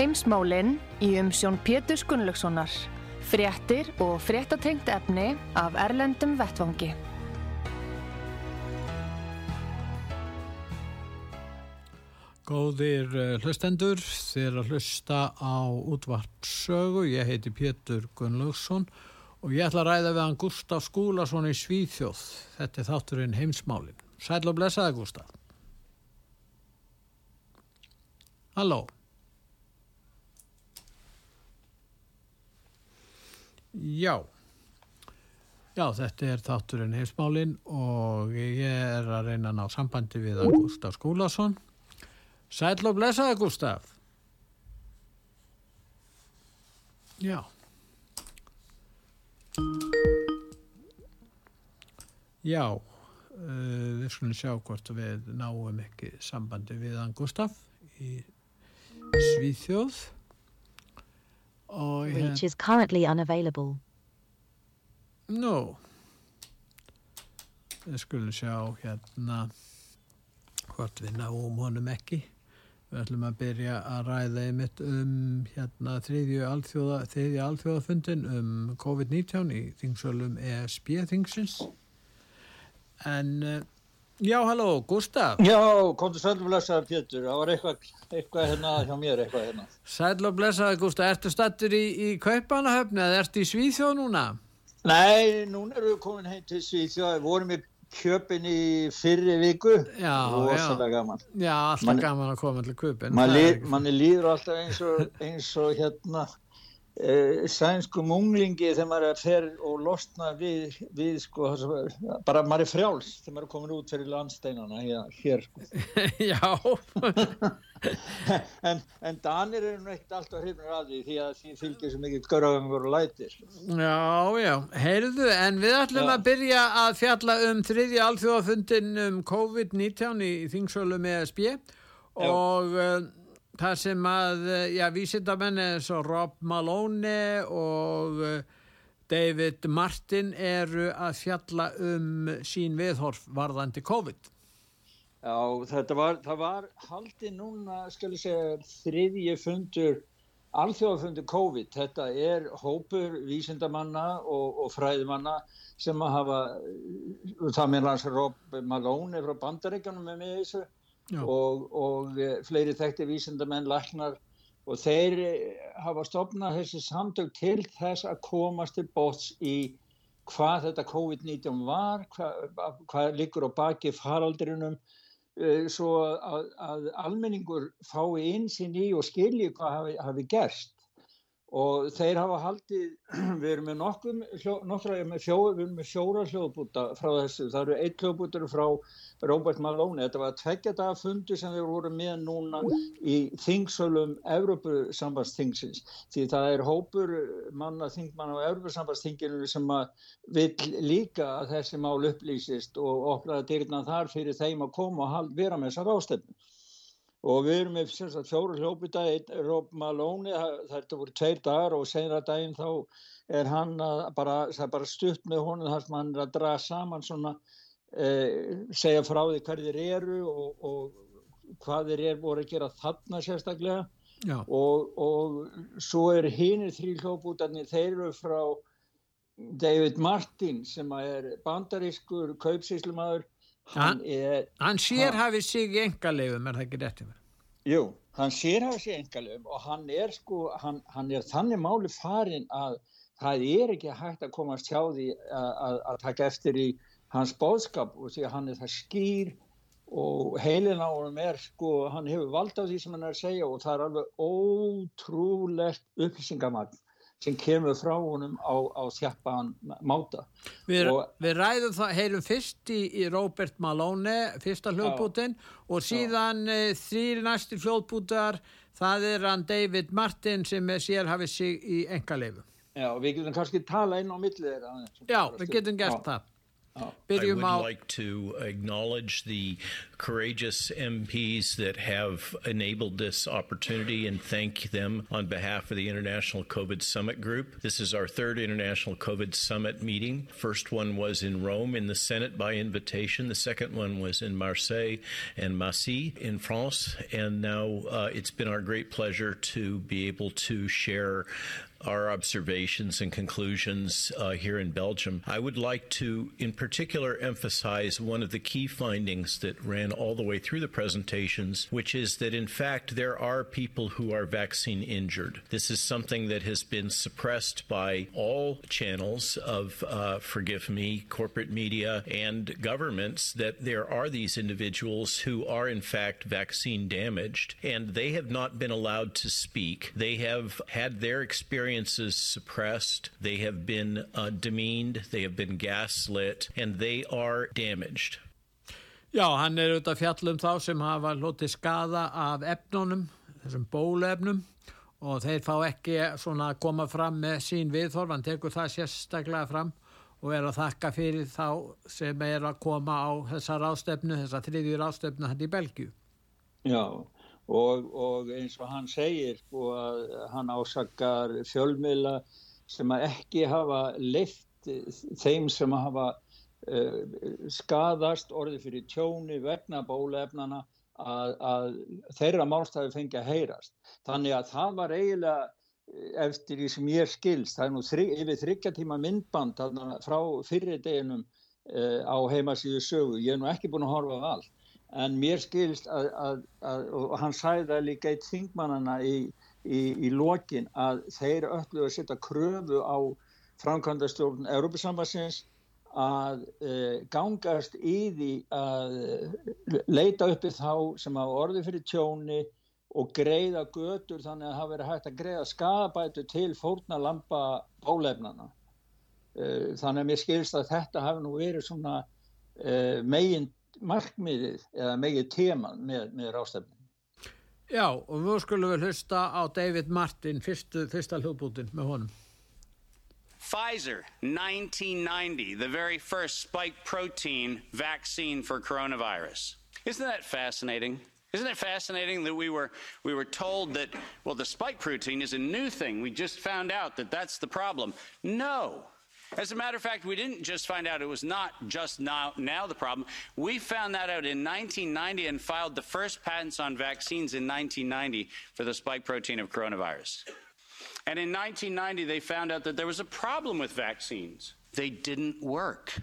Heimsmálinn í umsjón Pétur Gunnlaugssonar. Fréttir og fréttatengt efni af Erlendum Vettvangi. Góðir eh, hlustendur, þér að hlusta á útvarpsögu. Ég heiti Pétur Gunnlaugsson og ég ætla að ræða við hann Gustaf Skúlason í Svíþjóð. Þetta er þátturinn heimsmálinn. Sæl og blessaði Gustaf. Halló. Já. Já, þetta er þátturinn heimsmálinn og ég er að reyna að ná sambandi við hann Gustaf Skúlason. Sæl og blessaði Gustaf. Já. Já, uh, við skulum sjá hvort við náum ekki sambandi við hann Gustaf í Svíþjóð. Og Reach is currently unavailable. Nú, við skulum sjá hérna hvort við náum honum ekki. Við ætlum að byrja að ræða einmitt um hérna þriðju alþjóða, þriðju alþjóðafundin um COVID-19 í þingsölum ESB-þingsins. En uh, já, halló, Gustaf. Já, komdu sæl og blessaði Pétur, það var eitthvað, eitthvað hérna hjá mér, eitthvað hérna. Sæl og blessaði, Gustaf. Ertu stattur í, í Kaupanahöfni eða ertu í Svíþjóð núna? Nei, núna erum við komin heim til Svíþjóð, við vorum í kjöpin í fyrri viku Já, rosalega gaman Já, alltaf Man- gaman að koma til ekki- manni líður alltaf eins og, eins og hérna e, sænsku munglingi þegar maður er fer og losna við, við sko, bara maður er frjáls þegar maður er komin út fyrir landsteinana hér, hér sko. Já, en, en Danir eru nú ekkert alltaf hrifnir að því því að því fylgir svo mikið görðangur og lætir já, já. Heyrðu, en við ætlum Já. að byrja að fjalla um þriðja alþjóðafundin um COVID-19 í þingsölum ESB og það sem að, uh, já, vísindamenn eins og Rob Malone og uh, David Martin eru að fjalla um sín viðhorf varðandi COVID. Já, þetta var, það var haldið núna, skal ég segja, þriðji fundur, alþjóðafundur COVID. Þetta er hópur vísindamanna og, og fræðimanna sem að hafa, það með hans Rob Malone frá bandaríkanum með mig þessu. Og, og eh, fleiri þekkti vísindamenn, læknar og þeir eh, hafa stopnað þessi samtök til þess að komast til bóts í hvað þetta COVID-19 var, hvað, hvað liggur á baki faraldrinum eh, svo að, að almenningur fái einsinn í og skilji hvað hafi, hafi gerst og þeir hafa haldið, við erum með nokkum, nokkra, fjó, við erum með fjóra hljóðbúta frá þessu, það eru eitt hljóðbútur frá Robert Malone, þetta var tveggja daga fundu sem þeir voru með núna í þingsölum Evrópusambandsþingsins, því það er hópur manna þingmann á Evrópusambandsþinginu sem að vill líka að þessi mál upplýsist og opnaða dyrna þar fyrir þeim að koma og vera með þessar ástefnu og við erum með sagt, fjóru hljóputa Rob Malone, það- þetta voru tveir dagar og senra daginn þá er hann að bara, það bara stutt með honum þar sem hann er að draga saman svona eh, segja frá því hverðir eru og, og hvað þeir eru voru að gera þarna sérstaklega. Og, og svo er hinir þrý hljóputarnir, þeir eru frá David Martin sem er bandarískur kaupsýslumadur hann er hann sérhæfi sig í engalegum, er það ekki rétt yfir? Jú, hann sér hafa sér engalum og hann er sko, hann, hann er þannig máli farin að það er ekki hægt að komast hjá því að, að, að taka eftir í hans bóðskap og því að hann er það skýr og heilin á honum er sko, hann hefur vald á því sem hann er að segja og það er alveg ótrúlegt upplýsingamagn sem kemur frá honum á, á þjappan máta. Við, Og- við ræðum það, heyrum fyrst í, í Robert Malone, fyrsta hljóðbútin og síðan e, þrýr næstu hljóðbútar, það er hann David Martin sem er sér hafið sig í engaleifu. Já, við getum kannski tala inn á milli þeirra. Já, við getum gert Já, það. I would like to acknowledge the courageous MPs that have enabled this opportunity and thank them on behalf of the International COVID Summit Group. This is our third International COVID Summit meeting. First one was in Rome in the Senate by invitation. The second one was in Marseille and Massy in France. And now uh, it's been our great pleasure to be able to share our observations and conclusions uh, here in Belgium. I would like to, in particular, emphasize one of the key findings that ran all the way through the presentations, which is that, in fact, there are people who are vaccine injured. This is something that has been suppressed by all channels of, uh, forgive me, corporate media and governments, that there are these individuals who are, in fact, vaccine damaged, and they have not been allowed to speak. They have had their experiences suppressed, they have been uh, demeaned, they have been gaslit, and they are damaged. já, hann er auðvitað fjallum þá sem hafa hlotið skada af efnunum, þessum bólefnum og þeir fá ekki svona að koma fram með sín viðþorf, hann tekur það sérstaklega fram og er að þakka fyrir þá sem er að koma á þessa rástefnu, þessa þriðju rástefnu hann í Belgíu. Já, og, og eins og hann segir sko að hann ásakar fjölmiðla sem að ekki hafa leift þeim sem hafa uh, skadast orðið fyrir tjóni vegna bólefnana að, að þeirra málstæði fengi að heyrast. Þannig að það var eiginlega eh, eftir því sem ég skilst, það er nú þri, yfir þryggja tíma myndband frá fyrri deginum uh, á heimasíðu sögu, ég er nú ekki búin að horfa á allt en mér skilst að, að, að og hann sæði það líka eitt þingmannana í, í, í lokin að þeir öllu að setja kröfu á framkvæmdastjórn Európusambassins að e, gangast í því að leita uppi þá sem hafa orði fyrir tjóni og greiða götur þannig að hafa verið hægt að greiða skadabætu til fórnalampa bólefnana. E, þannig að mér skilst að þetta hafi nú verið svona e, megin markmiðið eða megið teman með, með rástefnin. Já, og nú skulum við hlusta á David Martin, fyrstu, fyrsta hljóðbútin með honum. Pfizer, 1990, the very first spike protein vaccine for coronavirus. Isn't that fascinating? Isn't it fascinating that we were we were told that well the spike protein is a new thing. We just found out that that's the problem. No. As a matter of fact, we didn't just find out it was not just now, now the problem. We found that out in 1990 and filed the first patents on vaccines in 1990 for the spike protein of coronavirus. And in 1990, they found out that there was a problem with vaccines. They didn't work.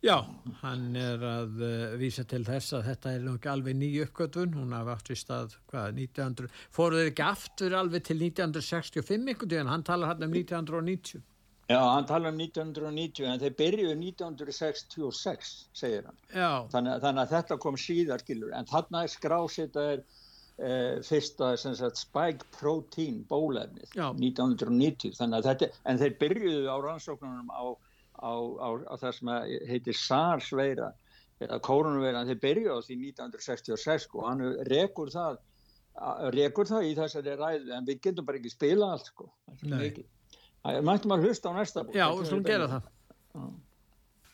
Já, hann er að uh, vísa til þess að þetta er nú ekki alveg ný uppgötun, hún hafa átt í stað, hvað, 1900, fóruður ekki aftur alveg til 1965 einhvern veginn, hann talar hann um 1990. Já, hann tala um 1990 en þeir byrjuðu 1966, segir hann. Þannig, að- þannig að þetta kom síðar, skilur, en þarna er skrásita er eh, fyrsta sem sagt, spike protein bólefnið Já. 1990, þannig að þetta, en þeir byrjuðu á rannsóknunum á, á, á, á það sem heitir SARS-veira, eða koronaveira, þeir byrjuðu á því 1966 og hann rekur það, rekur það í þessari ræðu, en við getum bara ekki spila allt, sko. Það er. Það mættum að hlusta á næsta bók. já, við betra. gera það.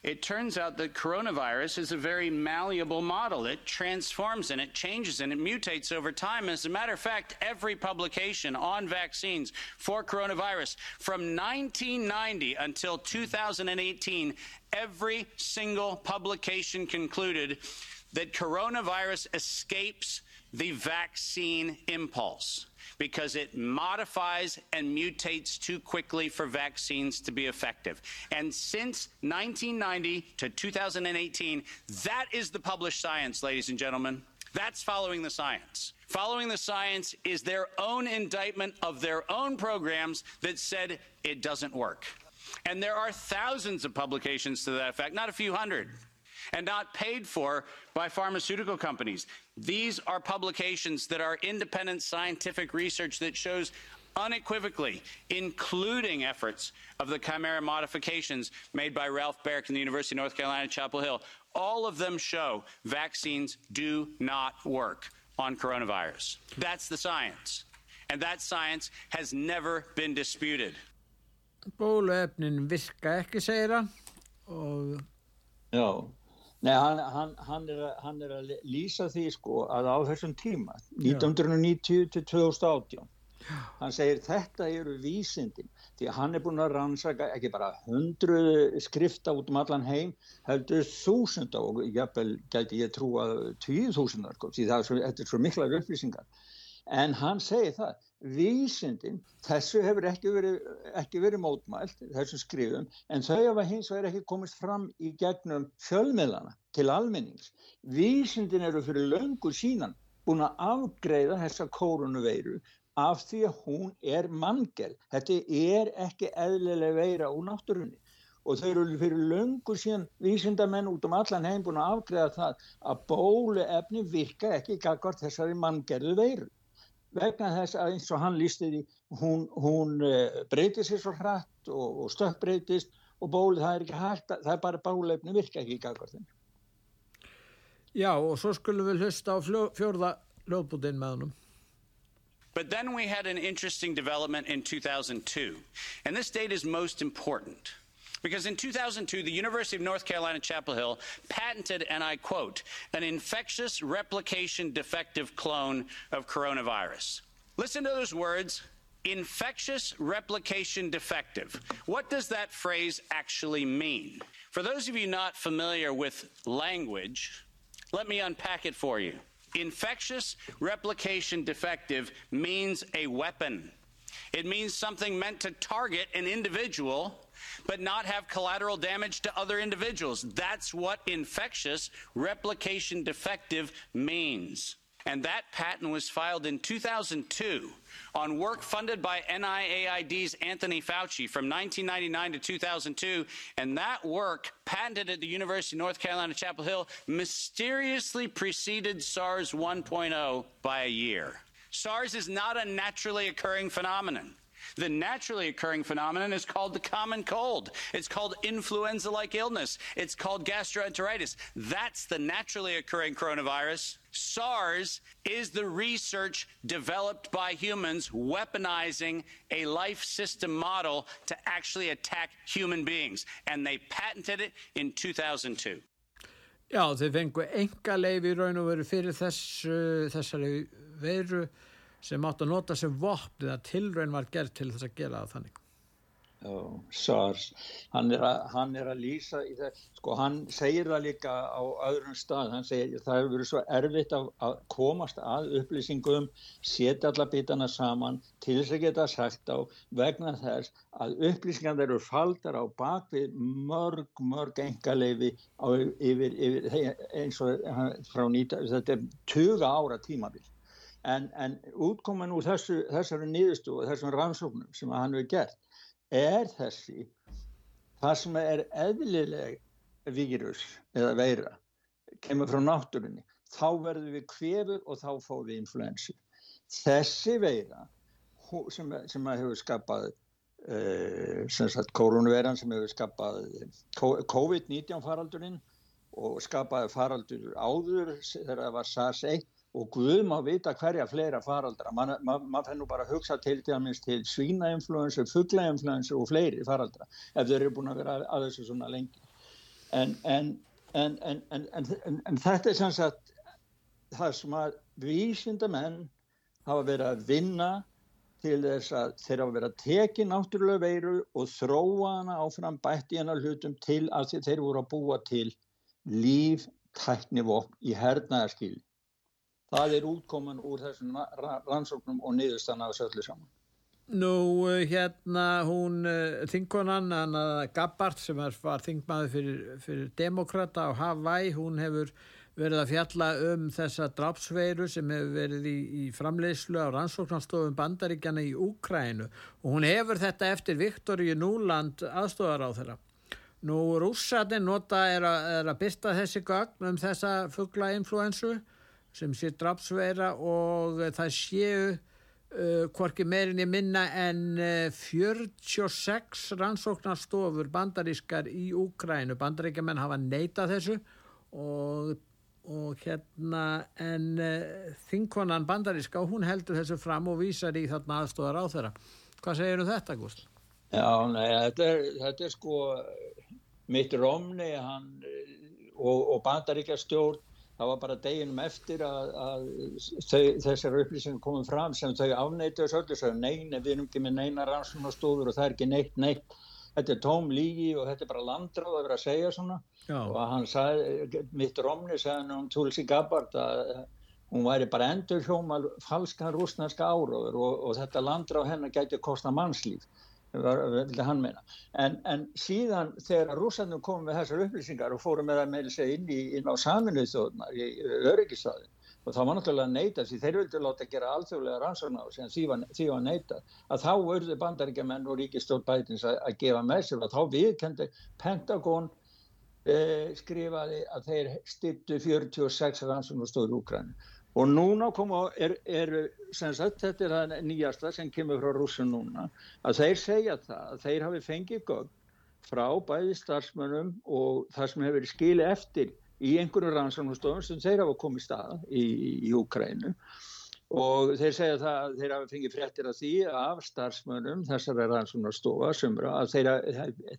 It turns out that coronavirus is a very malleable model. It transforms and it changes and it mutates over time. As a matter of fact, every publication on vaccines for coronavirus from 1990 until 2018, every single publication concluded that coronavirus escapes the vaccine impulse because it modifies and mutates too quickly for vaccines to be effective. And since 1990 to 2018, that is the published science, ladies and gentlemen. That's following the science. Following the science is their own indictment of their own programs that said it doesn't work. And there are thousands of publications to that effect, not a few hundred and not paid for by pharmaceutical companies. These are publications that are independent scientific research that shows unequivocally, including efforts of the chimera modifications made by Ralph Barrick in the University of North Carolina, Chapel Hill, all of them show vaccines do not work on coronavirus. That's the science. And that science has never been disputed. Bóluefnin virka ekki, segir hann. Og... Já, Nei, hann, hann, hann, er að, hann er að lýsa því sko að á þessum tíma, 1990 til 2018, hann segir þetta eru vísindin. Því að hann er búin að rannsaka ekki bara hundru skrifta út um allan heim heldur þúsunda og jafnvel gæti ég trú að tíu þúsundar sko, því það er svo, er svo miklar upplýsingar. En hann segir það vísindin, þessu hefur ekki verið, ekki verið mótmælt þessu skrifum, en þau hafa hins vegar ekki komist fram í gegnum fjölmiðlana til almennings vísindin eru fyrir löngur sínan búin að afgreiða þessa kórunuveiru af því að hún er manngerð. Þetta er ekki eðlileg veira úr náttúrunni og þau eru fyrir löngu síðan vísindamenn út um allan heim búin að afgreða það að bóluefni virka ekki gagvart þessari manngerðu veiru. Vegna þess að eins og hann lísti því hún, hún uh, breyti sér svo hratt og, og stökkbreytist og bólu það er ekki hægt, það er bara bóluefni virka ekki gagvart þenni. Já og svo skulum við hlusta á fjórða hljóðbútin með hannum. But then we had an interesting development in 2002. And this date is most important. Because in 2002, the University of North Carolina, Chapel Hill patented, and I quote, an infectious replication defective clone of coronavirus. Listen to those words infectious replication defective. What does that phrase actually mean? For those of you not familiar with language, let me unpack it for you. Infectious replication defective means a weapon. It means something meant to target an individual but not have collateral damage to other individuals. That's what infectious replication defective means. And that patent was filed in 2002 on work funded by NIAID's Anthony Fauci from 1999 to 2002. And that work, patented at the University of North Carolina, Chapel Hill, mysteriously preceded SARS 1.0 by a year. SARS is not a naturally occurring phenomenon. The naturally occurring phenomenon is called the common cold. It's called influenza like illness. It's called gastroenteritis. That's the naturally occurring coronavirus. SARS is the research developed by humans weaponizing a life system model to actually attack human beings. And they patented it in 2002. Já, enga í raun og veru fyrir þess, þessari veru sem átt að nota sem vopn eða tilraun var gerð til þess að gera það þannig. Já, SARS hann er, að, hann er að lýsa í það sko hann segir það líka á öðrum stað, hann segir það hefur verið svo erfitt að, að komast að upplýsingum, setja alla bitana saman til þess að geta sagt á vegna þess að upplýsingar eru faldar á bakvið mörg, mörg engaleifi yfir, yfir eins og frá nýta, þetta er 20 ára tímabill en, en útkoman úr þessu, þessari nýðustu og þessum rannsóknum sem hann hefur gert er þessi það sem er eðlileg vírus eða veira kemur frá náttúrunni þá verður við kvefur og þá fáum við influensi þessi veira sem, sem hefur skapað uh, koronaveiran sem hefur skapað COVID-19 faraldurinn og skapaði faraldur áður þegar það var SARS-1 og Guð má vita hverja fleira faraldra. Maður ma, ma fennur bara að hugsa til til, til svínainfluensu, fugglainfluensu og fleiri faraldra ef þeir eru búin að vera að, að þessu svona lengi. En, en, en, en þetta er sem sagt það sem að vísindamenn hafa verið að vinna til þess að þeir hafa verið að teki náttúrulega veiru og þróa hana áfram bætti hana hlutum til að þeir voru að búa til líftæknivopn í hernaðarskil það er útkoman úr þessum rannsóknum og niðurstan af þessu öllu saman. Nú hérna hún uh, þingkonan Gabbard sem var þingmaður fyrir, fyrir demokrata á Hawaii hún hefur verið að fjalla um þessa drápsveiru sem hefur verið í, í framleiðslu á rannsóknarstofum bandaríkjana í Úkrænu og hún hefur þetta eftir Viktoríu Núland aðstofar á þeirra. Nú rússatinn nota er að, er að byrsta þessi gögn um þessa fuggla influensu sem sé drapsveira og það séu uh, hvorki meirinni minna en uh, 46 rannsóknarstofur bandarískar í Úkrænu. Bandaríkjaman hafa neitað þessu og, og hérna en uh, þingkonan bandaríska hún heldur þessu fram og vísar í þarna aðstóðar á þeirra. Hvað segir um þetta, Gúst? Já, nei, þetta er, þetta er sko mitt Romney hann, og, og bandaríkjastjórn það var bara deginum eftir að, að þau, þessar upplýsingar komum fram sem þau afneituðu svolítið svo neina, við erum ekki með neina rannsóknarstofur og það er ekki neitt neitt. Þetta er tóm lígi og þetta er bara landráð að vera að segja svona. Já. og hann sagði, mitt Romney sagði um Tulsi Gabbard að hún væri bara endur hjómal falskan rúsnarska áróður og, og þetta landráð hennar gæti að kosta mannslíf vildi hann meina. En, en síðan þegar rúsarnir komum með þessar upplýsingar og fórum með það með þess að inn, inn á saminuð þjóðnar í öryggisstaðin og það var náttúrulega neitað því þeir vildi láta gera alþjóðlega rannsókn á sem því var, var neitað að þá urðu bandaríkjaman og ríkistjórn bætins að, að gefa með sér og þá viðkendi Pentagon eh, skrifaði að þeir stittu 46 rannsóknastóður Úkræni Og núna koma, er, er, sagt, þetta er það nýjasta sem kemur frá rússun núna, að þeir segja það, að þeir hafi fengið gögn frá bæði starfsmönnum og það sem hefur verið skili eftir í einhverju rannsóknustofum sem þeir hafa komið stað í, í Ukrænu og þeir segja það að þeir hafa fengið fréttir af því af starfsmönnum þessara rannsóknustofa sumra að þeir,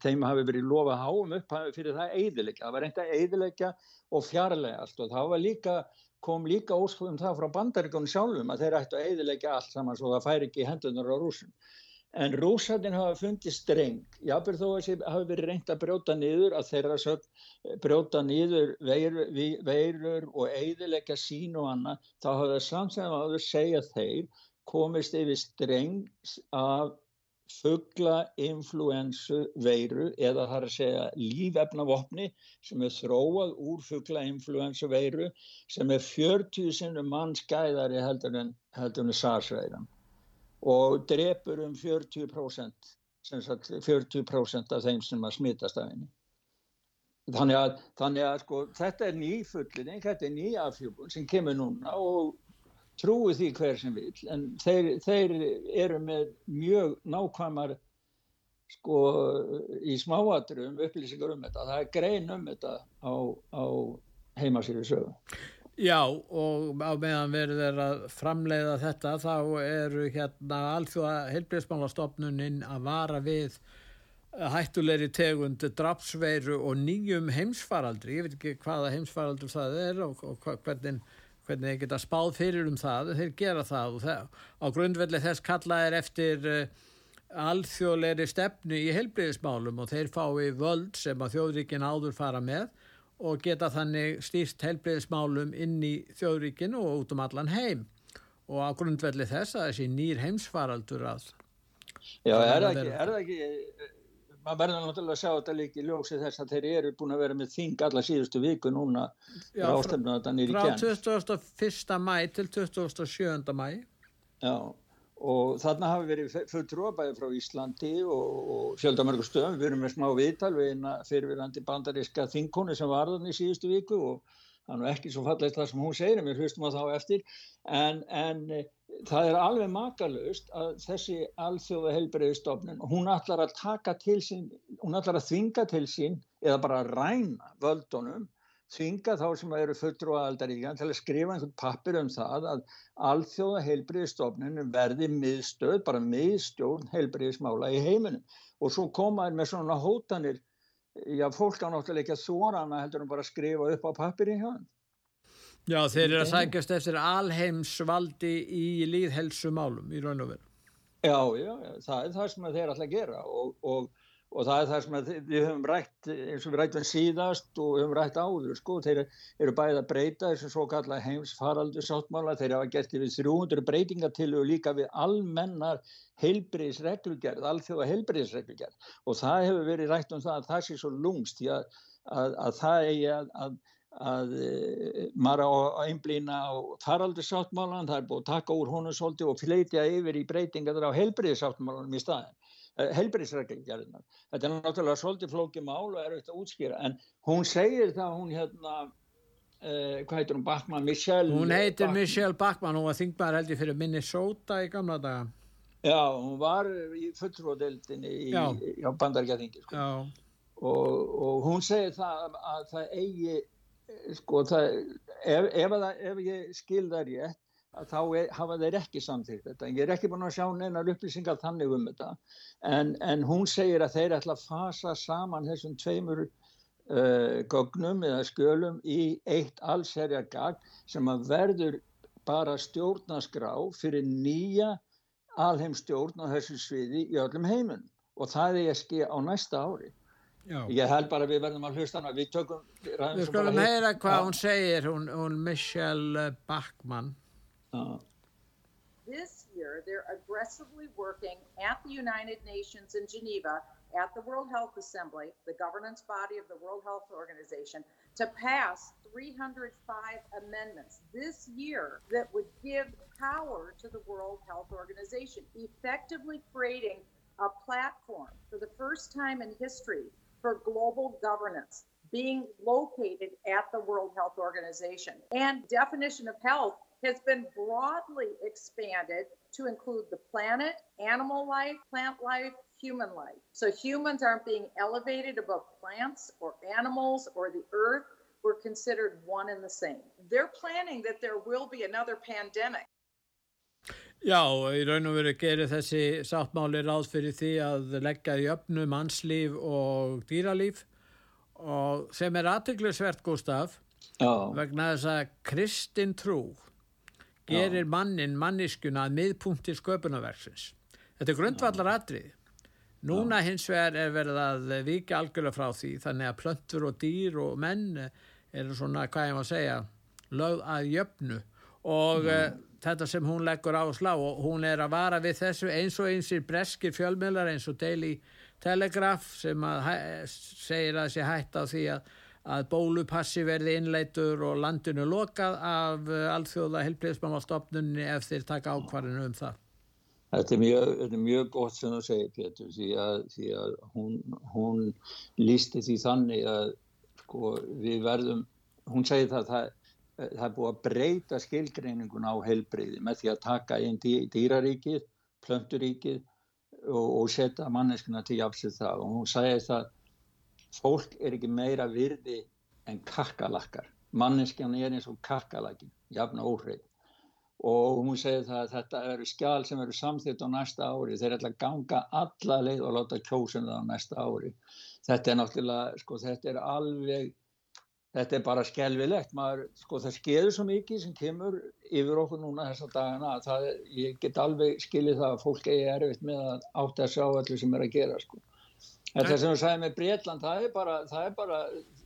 þeim hafi verið lofa háum upp fyrir það eidilegja, það var reynda eidilegja og fjarlæga allt og það var líka kom líka óskuðum það frá bandaríkunum sjálfum að þeir ættu að eidilegja allt saman svo það færi ekki hendunar á rúsum. En rúsarnir hafa fundið streng, jábur þó að það hafi verið reynd að brjóta niður, að þeirra sög brjóta niður veirur, veirur og eidilegja sín og annað, þá hafa það samsæðan að þau segja þeir komist yfir streng af fugglainfluensu veiru eða það er að segja lífefnavopni sem er þróað úr fugglainfluensu veiru sem er 40 sinnum mannskæðari heldur en, en SARS-veiran og drefur um 40%, 40 af þeim sem að smittast af henni. Þannig að, þannig að sko, þetta er ný fullinning, þetta er ný afhjúbun sem kemur núna og trúi því hver sem vil en þeir, þeir eru með mjög nákvæmar sko í smáaturum upplýsingar um þetta, það er grein um þetta á, á heimasýri sögu. Já og á meðan verður þeir að framleiða þetta þá eru hérna alþjóða heilbreyðsmálastofnuninn að vara við hættulegri tegund drapsveiru og nýjum heimsfaraldri, ég veit ekki hvaða heimsfaraldur það er og, og hvernig hvernig þeir geta spáð fyrir um það þeir gera það og það, á grundvelli þess kalla er eftir uh, alþjóðleiri stefnu í helbriðismálum og þeir fái völd sem að þjóðríkin áður fara með og geta þannig stýrt helbriðismálum inn í þjóðríkin og út um allan heim. Og á grundvelli þess að þessi nýr heimsfaraldur að Já, er það ekki, er það ekki maður verður náttúrulega að sjá þetta líka í ljósi þess að þeir eru búin að vera með þing alla síðustu viku núna Já, frá, frá 21. mæ til 27. mæ Já, og þarna hafi verið fulltrúabæði frá Íslandi og, og fjöldamörgur stöðum, við erum með smá viðtal við eina fyrirvirandi bandaríska þingkonu sem var þannig í síðustu viku og það er ekki svo fallegt það sem hún segir við hlustum á þá eftir en, en það er alveg makalust að þessi alþjóða heilbreyðistofnun hún ætlar að taka til sín hún ætlar að þvinga til sín eða bara ræna völdunum þvinga þá sem eru fullur og aldaríkjan til að skrifa einhvern pappir um það að alþjóða heilbreyðistofnun verði miðstöð, bara miðstjórn heilbreyðismála í heiminum og svo komaður með svona hótanir já, fólk á náttúrulega ekki að þóra hana heldur en bara að skrifa upp á pappirinn hjá hann. Já, þeir eru að sækjast eftir alheimsvaldi í líðhelsu málum í raun og veru. Já, já, það er það sem þeir ætla að gera og, og og það er það sem við höfum rætt eins og við rættum síðast og við höfum rætt áður sko, þeir eru bæðið að breyta þessum svo kalla heimsfaraldur sáttmála, þeir hafa gert yfir 300 breytingatillu og líka við almennar heilbriðisreglugerð, alþjóða heilbriðisreglugerð og það hefur verið rætt um það að það sé svo lungst að, að, að það eigi að, að að e, maður á einblýna á faraldursáttmálan, það er búið að taka úr honum svolítið og fleitja yfir í breytingar á heilbriðsáttmálanum í staðin Eh, helbriðsreglingarinnar. Þetta er náttúrulega svolítið flókið mál og er auðvitað að útskýra en hún segir það hún hérna uh, hvað heitir hún, Bachmann, Michelle Hún heitir Bachmann. Michelle Bachmann, hún var þingmaður held ég fyrir Minnesota í gamla daga. Já, hún var í fulltróðdeildinni í, í bandaríkjaþingi sko. Já, og, og hún segir það að það eigi sko það ef, ef, að það, ef ég skil það rétt þá er, hafa þeir ekki samþýrt þetta. Ég er ekki búin að sjá neinar upplýsingar þannig um þetta. En, en hún segir að þeir ætla að fasa saman þessum tveimur uh, gögnum eða skjölum í eitt allserja gagn sem að verður bara stjórnaskrá fyrir nýja alheimstjórn á þessu sviði í öllum heiminum. Og það er ekki á næsta ári já. Ég held bara að við verðum að hlusta hana, við tökum... Við skulum heyra hvað hún segir, hún, hún Michelle eh, Bachmann. já. This year, they're aggressively working at the United Nations in Geneva, at the World Health Assembly, the governance body of the World Health Organization, to pass 305 amendments this year that would give power to the World Health Organization, effectively creating a platform for the first time in history for global governance being located at the World Health Organization. And definition of health has been broadly expanded to include the planet, animal life, plant life, human life. So humans aren't being elevated above plants or animals or the earth. We're considered one and the same. They're planning that there will be another pandemic. Já, í raun og veru gerir þessi sáttmáli ráð fyrir því að leggja í öfnu mannslíf og dýralíf og sem er aðteglisvert, Gustaf, Já, vegna þess að kristin trú gerir mannin manniskuna að miðpunkti sköpunarverksins. Þetta er grundvallar atrið. Núna hins vegar er verið að vika algjörlega frá því þannig að plöntur og dýr og menn eru svona, hvað ég má segja, lögð að jöfnu og mm. Þetta sem hún leggur á slá og hún er að vara við þessu eins og einsir breskir fjölmjölar eins og Daily Telegraph sem að segir að sé hætt á því að að bólupassi verði innleitur og landinu lokað af uh, alþjóða helbriðsmálastofnunni ef þeir taka ákvarðinu um það. þetta er mjög, þetta er mjög gott sem þú segir, Pétur, því að, því að hún, hún lísti því þannig að sko, við verðum, hún segir það, það, það er búið að breyta skilgreiningun á heilbreyði með því að taka inn dý, dýraríkið, plönturíkið og, og setja manneskuna til jafnsið það og hún segir það fólk er ekki meira virði en kakkalakkar. Manneskjan er eins og kakkalakkin, jafn óhreit. Og hún segir það að þetta eru skjál sem eru samþýtt á næsta ári. Þeir ætla að ganga alla leið og láta kjósum það á næsta ári. Þetta er náttúrulega, sko, þetta er alveg, þetta er bara skelvilegt. Maður, sko, það skeður svo mikið sem kemur yfir okkur núna þessa dagana að það, ég get alveg skilið það að fólk eigi erfitt með að átta að sjá allir sem er að gera, sko. Þetta sem þú sagði með Breitland, það er bara, það er bara,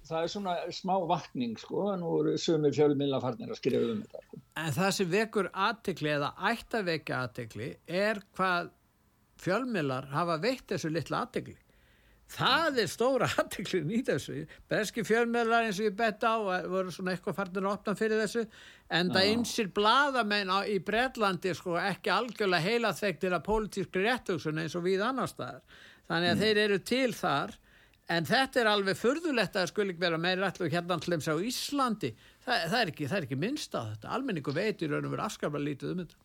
það er svona smá vakning, sko, nú eru sumir fjölmilla farnir að skrifa um þetta, sko. En það sem vekur aðtekli eða ætti að vekja aðtekli er hvað fjölmiðlar hafa veitt þessu litla aðtekli. Það er stóra aðteklin í þessu. Breski fjölmiðlar eins og ég bett á voru svona eitthvað farnir að opna fyrir þessu en það einsir bladamenn á, í Bretlandi sko ekki algjörlega heila þekktir að pólitískri réttugsun eins og við annar staðar. Þannig að þeir eru til þar en þetta er alveg furðulegt að það skulle ekki vera meira ætlu hérna þeim sá Íslandi. Það, það, er ekki, það er ekki minnst á þetta. Almenningu veit í raun og veru afskaplega lítið um þetta.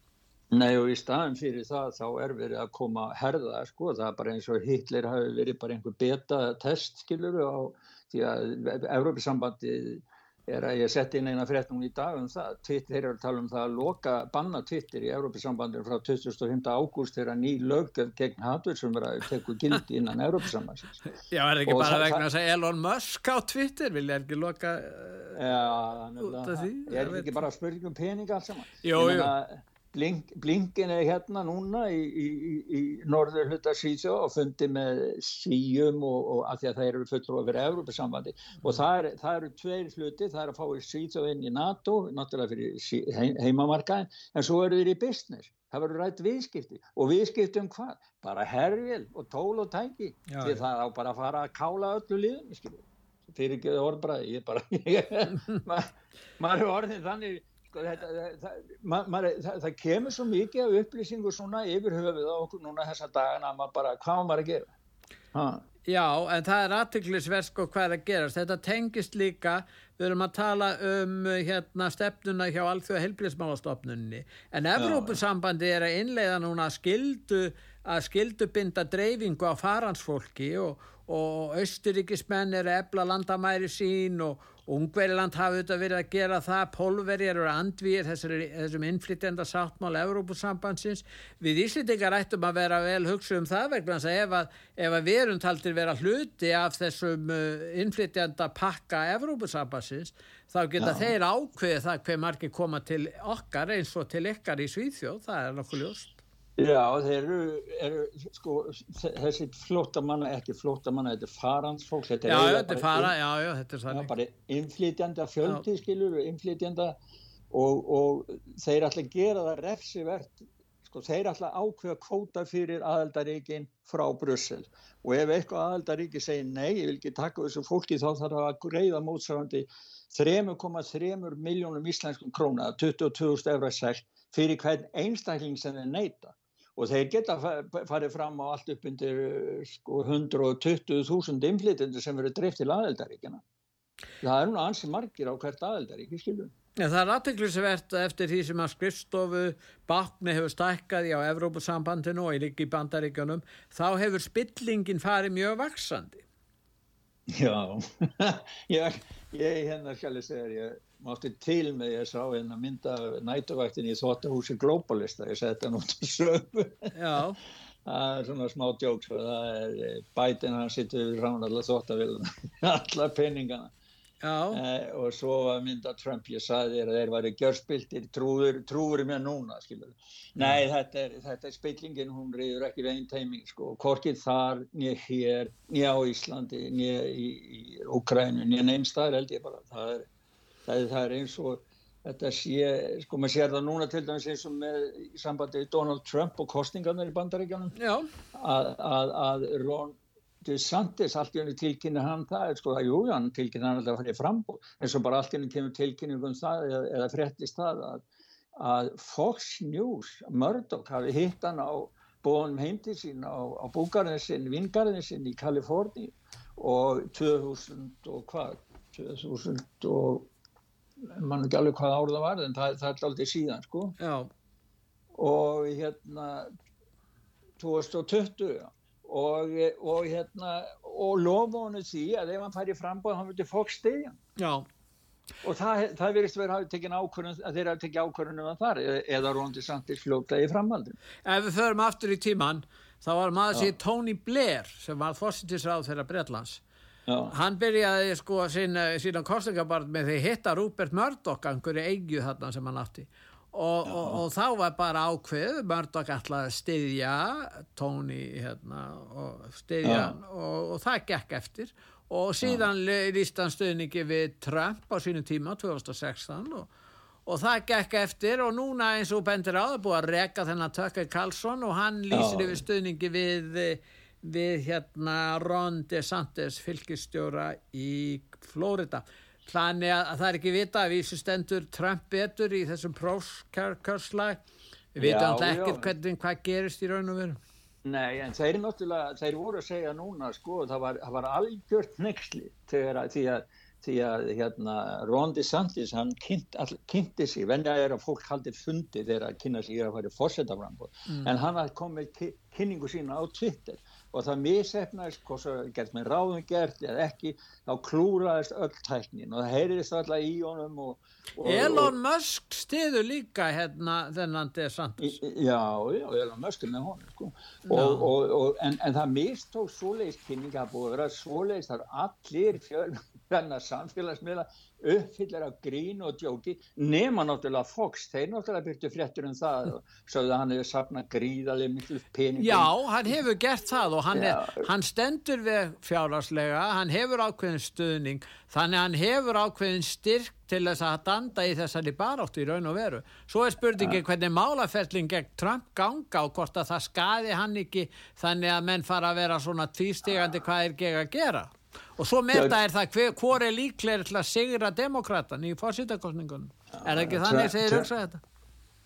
Nei og í staðin fyrir það þá er verið að koma að herða sko, það er bara eins og Hitler hafi verið bara einhver beta test skilur á því að Európisambandi er að ég sett inn eina frétt núna í dag um það, Twitter eru að tala um það að loka banna Twitter í Európisambandinu frá 25. ágúst þegar ný löggjöf gegn hatur sem er að teku gildi innan Európisambandsins. Já, er ekki Og bara vegna að segja Elon Musk á Twitter, vil ég ekki loka... Uh, Já, Út af því, ég er ekki bara spurning um pening allt saman. Jú, jú. Blink, Blinkin er hérna núna í, í, í, norður hluta Svíþjó og fundi með síum og, og að því að það eru fulltrúa fyrir Európa-sambandi og það, er, það eru tveir hluti, það er að fá Svíþjó inn í NATO, náttúrulega fyrir heim, heimamarkaðin, en svo eru þeir í business. Það verður rætt viðskipti og viðskipti um hvað? Bara herfél og tól og tæki Já, því það á bara að fara að kála öllu liðum. Fyrir ekki orðbræði, ég bara, maður maður er orðin þannig, sko, þetta, það, maður, það, það kemur svo mikið af upplýsingu svona yfir höfuð á okkur núna þessa dagana að maður bara, hvað maður að gera? Ha, Já, en það er aðtiklisverð sko hvað er að gerast. Þetta tengist líka, við erum að tala um hérna stefnuna hjá Alþjóða helbriðsmálastofnunni, en Evrópusambandi er að innleiða núna skildu, að skildu binda dreifingu á faransfólki og, og austuríkismenn er að ebla landamæri sín og Ungveriland hafi þetta verið að gera það, Pólverjar eru andvíir þessum innflytjenda sáttmála Európusambandsins. Við Íslitingar ættum að vera vel hugsa um það vegna að ef að, ef að við erum taldir vera hluti af þessum uh, innflytjenda pakka Európusambandsins þá geta Já. þeir ákveðið það hver margir koma til okkar eins og til ykkar í Svíþjóð, það er nokkuð ljóst. Já, þeir eru, eru sko, þessi flótamanna, ekki flótamanna, þetta er faransfólk. Þetta er já, þetta er fara, já, já, þetta er þannig. Já, bara inflytjanda, fjöldi, skilur, inflytjanda og, og þeir ætla að gera það refsivert, sko, þeir ætla að ákveða kvóta fyrir aðaldaríkin frá Brussel og ef eitthvað aðaldaríki segir nei, ég vil ekki taka þessu fólki þá þarf það að greiða mótsarandi 3,3 miljónum íslenskum króna, 22.000 efra sekt fyrir hvern einstakling sem þeir neyta og þeir geta farið fram á allt upp undir sko, 120.000 inflytendur sem verður drift til aðeldaríkina. Það er nú ansi margir á hvert aðeldaríki, skilur. Ja, það er aðteglisvert eftir því sem að skrifstofu bakni hefur stækkað í á Evrópusambandinu og í líki bandaríkjunum, þá hefur spillingin farið mjög vaksandi. Já, ég, ég hérna skal ég segja, ég mátti til með ég sá einn að mynda nætuvæktin í þóttahúsi Globalista ég seti hann út á sömu það er svona smá djóks eh, bætin hann sittur rán allar þóttaviluna allar peningana. Eh, og svo var mynda Trump ég saði þér að þeir væri gjörspiltir trúður, trúður mér núna skilur. nei þetta er, þetta er spillingin hún reyður ekki veginn teiming sko. hvorkið þar, nýja hér nýja á Íslandi, nýja í, í Ukrænu, nýja neinstæðar held ég bara. Það er það, það er eins og þetta sé, sko maður sér það núna til dæmis eins og með í sambandi Donald Trump og kostingarnir í bandaríkjanum að, að, að Ron DeSantis allt í henni tilkynna hann það, sko það, jú, hann tilkynna hann alltaf að fara í frambóð, eins og bara allt í henni kemur tilkynningum um það eða, eða frettist það að, að Fox News, Murdoch hafi hitt hann á bóðunum heimtið sín á, á búgarðin sinn, vingarðin sinn í Kaliforni og 2000 og hvað? 2000 og mann ekki alveg hvað árið það var en það, það er aldrei síðan sko. Já. og hérna 2020 og, og hérna og lofa honu því að ef hann færi frambóð hann veitir fólk stegjan og það, það verist verið að að þeirra tekja ákvörðunum að þar eða róndi samtis fljóta í framhaldin Ef við förum aftur í tíman þá var maður sér Tony Blair sem var fórsettisráð þeirra Breitlands Já. Hann byrjaði sko sína, sína kostningabarn með því hitta Rupert Murdoch einhverju eigju þarna sem hann átti. Og, og, og þá var bara ákveð Murdoch ætlaði að styðja Tony hérna og styðja hann og, og það gekk eftir. Og síðan líst hann stuðningi við Trump á sínu tíma 2016 og það gekk eftir. Og núna eins og bendir á það búið að reka þennan Tucker Carlson og hann lýsir yfir stuðningi við við hérna Ron DeSantis fylgistjóra í Florida. Þannig að það er ekki vita að vísu stendur Trump betur í þessum próskarkörslag við veitum alltaf ekkert hvernig hvað gerist í raun og veru. Nei, en þeir þeir voru að segja núna sko, það var, það var algjört nexli þegar að því að því að hérna, Ron DeSantis hann kynnt, all, kynnti sig. Venja er að fólk haldir fundi þegar að kynna sig að fara fórsetaframbóð mm. en hann hafði komið kynningu sína á Twitter og það misefnaðist hvort það gert með ráðum gert eða ekki, þá klúraðist öll tæknin og það heyrðist alltaf í honum og, og, Elon Musk stiður líka hérna þennan DeSantis Já, já, Elon Musk er með honum sko. og, en, en það mistók svoleiðist kynning að búið að vera svoleiðist þar allir fjölum samfélagsmiðla uppfyllir af grín og djóki nema náttúrulega Fox, þeir náttúrulega byrtu fréttur um það og sögðu að hann hefur sapnað gríðalið miklu peningum. Já, hann hefur gert það og hann, er, hann stendur við fjárhagslega hann hefur ákveðin stuðning þannig hann hefur ákveðin styrk til þess að danda í þessari baráttu í raun og veru. Svo er spurningi ja. hvernig málaferling gegn Trump ganga og hvort að það skadi hann ekki þannig að menn fara að vera svona tvístegandi hvað er gegn að gera og svo meta er það hver, hvor er líklega til að sigra demokratan í fórsýttakostningunum er það ekki þannig að segir hugsa þetta?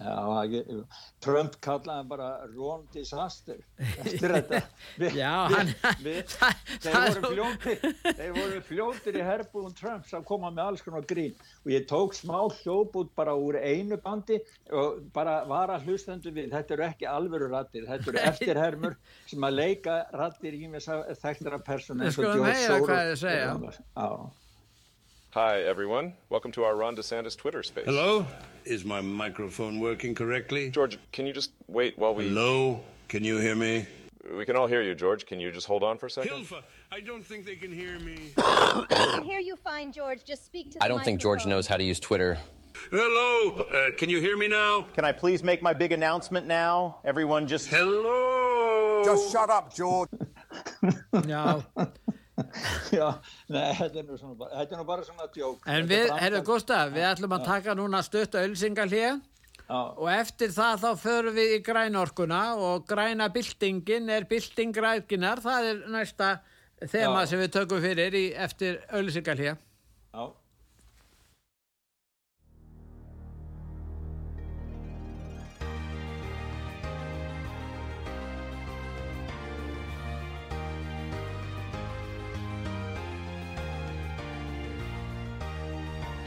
Já, Trump kallaði hann bara Ron Disaster eftir þetta. Við, Já, hann- við, það- þeir, voru fljótir, þeir voru fljótir í herbúðum Trumps að koma með alls konar grín. Og ég tók smá hljóput bara úr einu bandi og bara var að hlustendu við. Þetta eru ekki alvöru rattir, þetta eru eftirhermur sem að leika rattir í persónu Við skulum heyra hvað þeir segja. Já, Hi, everyone. Welcome to our Ron DeSantis Twitter space. Hello? Is my microphone working correctly? George, can you just wait while we. Hello? Can you hear me? We can all hear you, George. Can you just hold on for a second? Hilfa, I don't think they can hear me. I can hear you fine, George. Just speak to the I don't think George knows how to use Twitter. Hello? Uh, can you hear me now? Can I please make my big announcement now? Everyone just. Hello? Just shut up, George. Já, já, nei, þetta er nú, svona, bara- þetta er nú bara svona djók en Þetta við, herru Gustaf, við ætlum að taka núna stutt auðlýsingarhlið Já. og eftir það þá förum við í grænorkuna og græna byltingin er bylting græðginar, það er næsta þema Já. sem við tökum fyrir í, eftir auðlýsingarhlið. Já.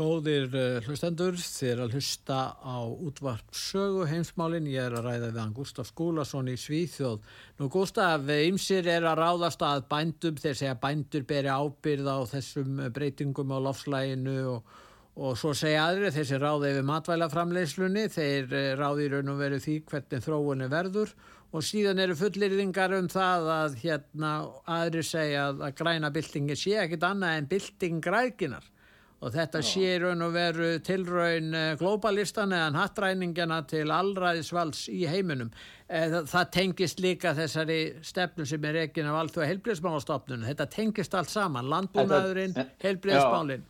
Góðir uh, hlustendur, er að hlusta á útvarp sögu heimsmálin. Ég er að ræða við hann Gustaf Skúlason í Svíþjóð. Nú Gustaf, ymsir er að ráðast að bændum, þeir segja bændur beri ábyrð á þessum breytingum á lofslæginu og, og svo segja aðri sem ráði yfir matvælaframleyslunni, þeir eh, ráði í raun og veru því hvernig þróunni verður og síðan eru fullirðingar um það að hérna aðri segja að, græna byltingi sé ekkit annað en bylting græðginar og þetta sé raun og veru tilraun eh, globalistan eða hattræningjana til allræðisvals í heiminum. Eh, Það, tengist líka þessari stefnu sem er ekki af alþjóða heilbriðsmálastofnun. Þetta tengist allt saman, landbúnaðurinn, heilbriðsmálinn.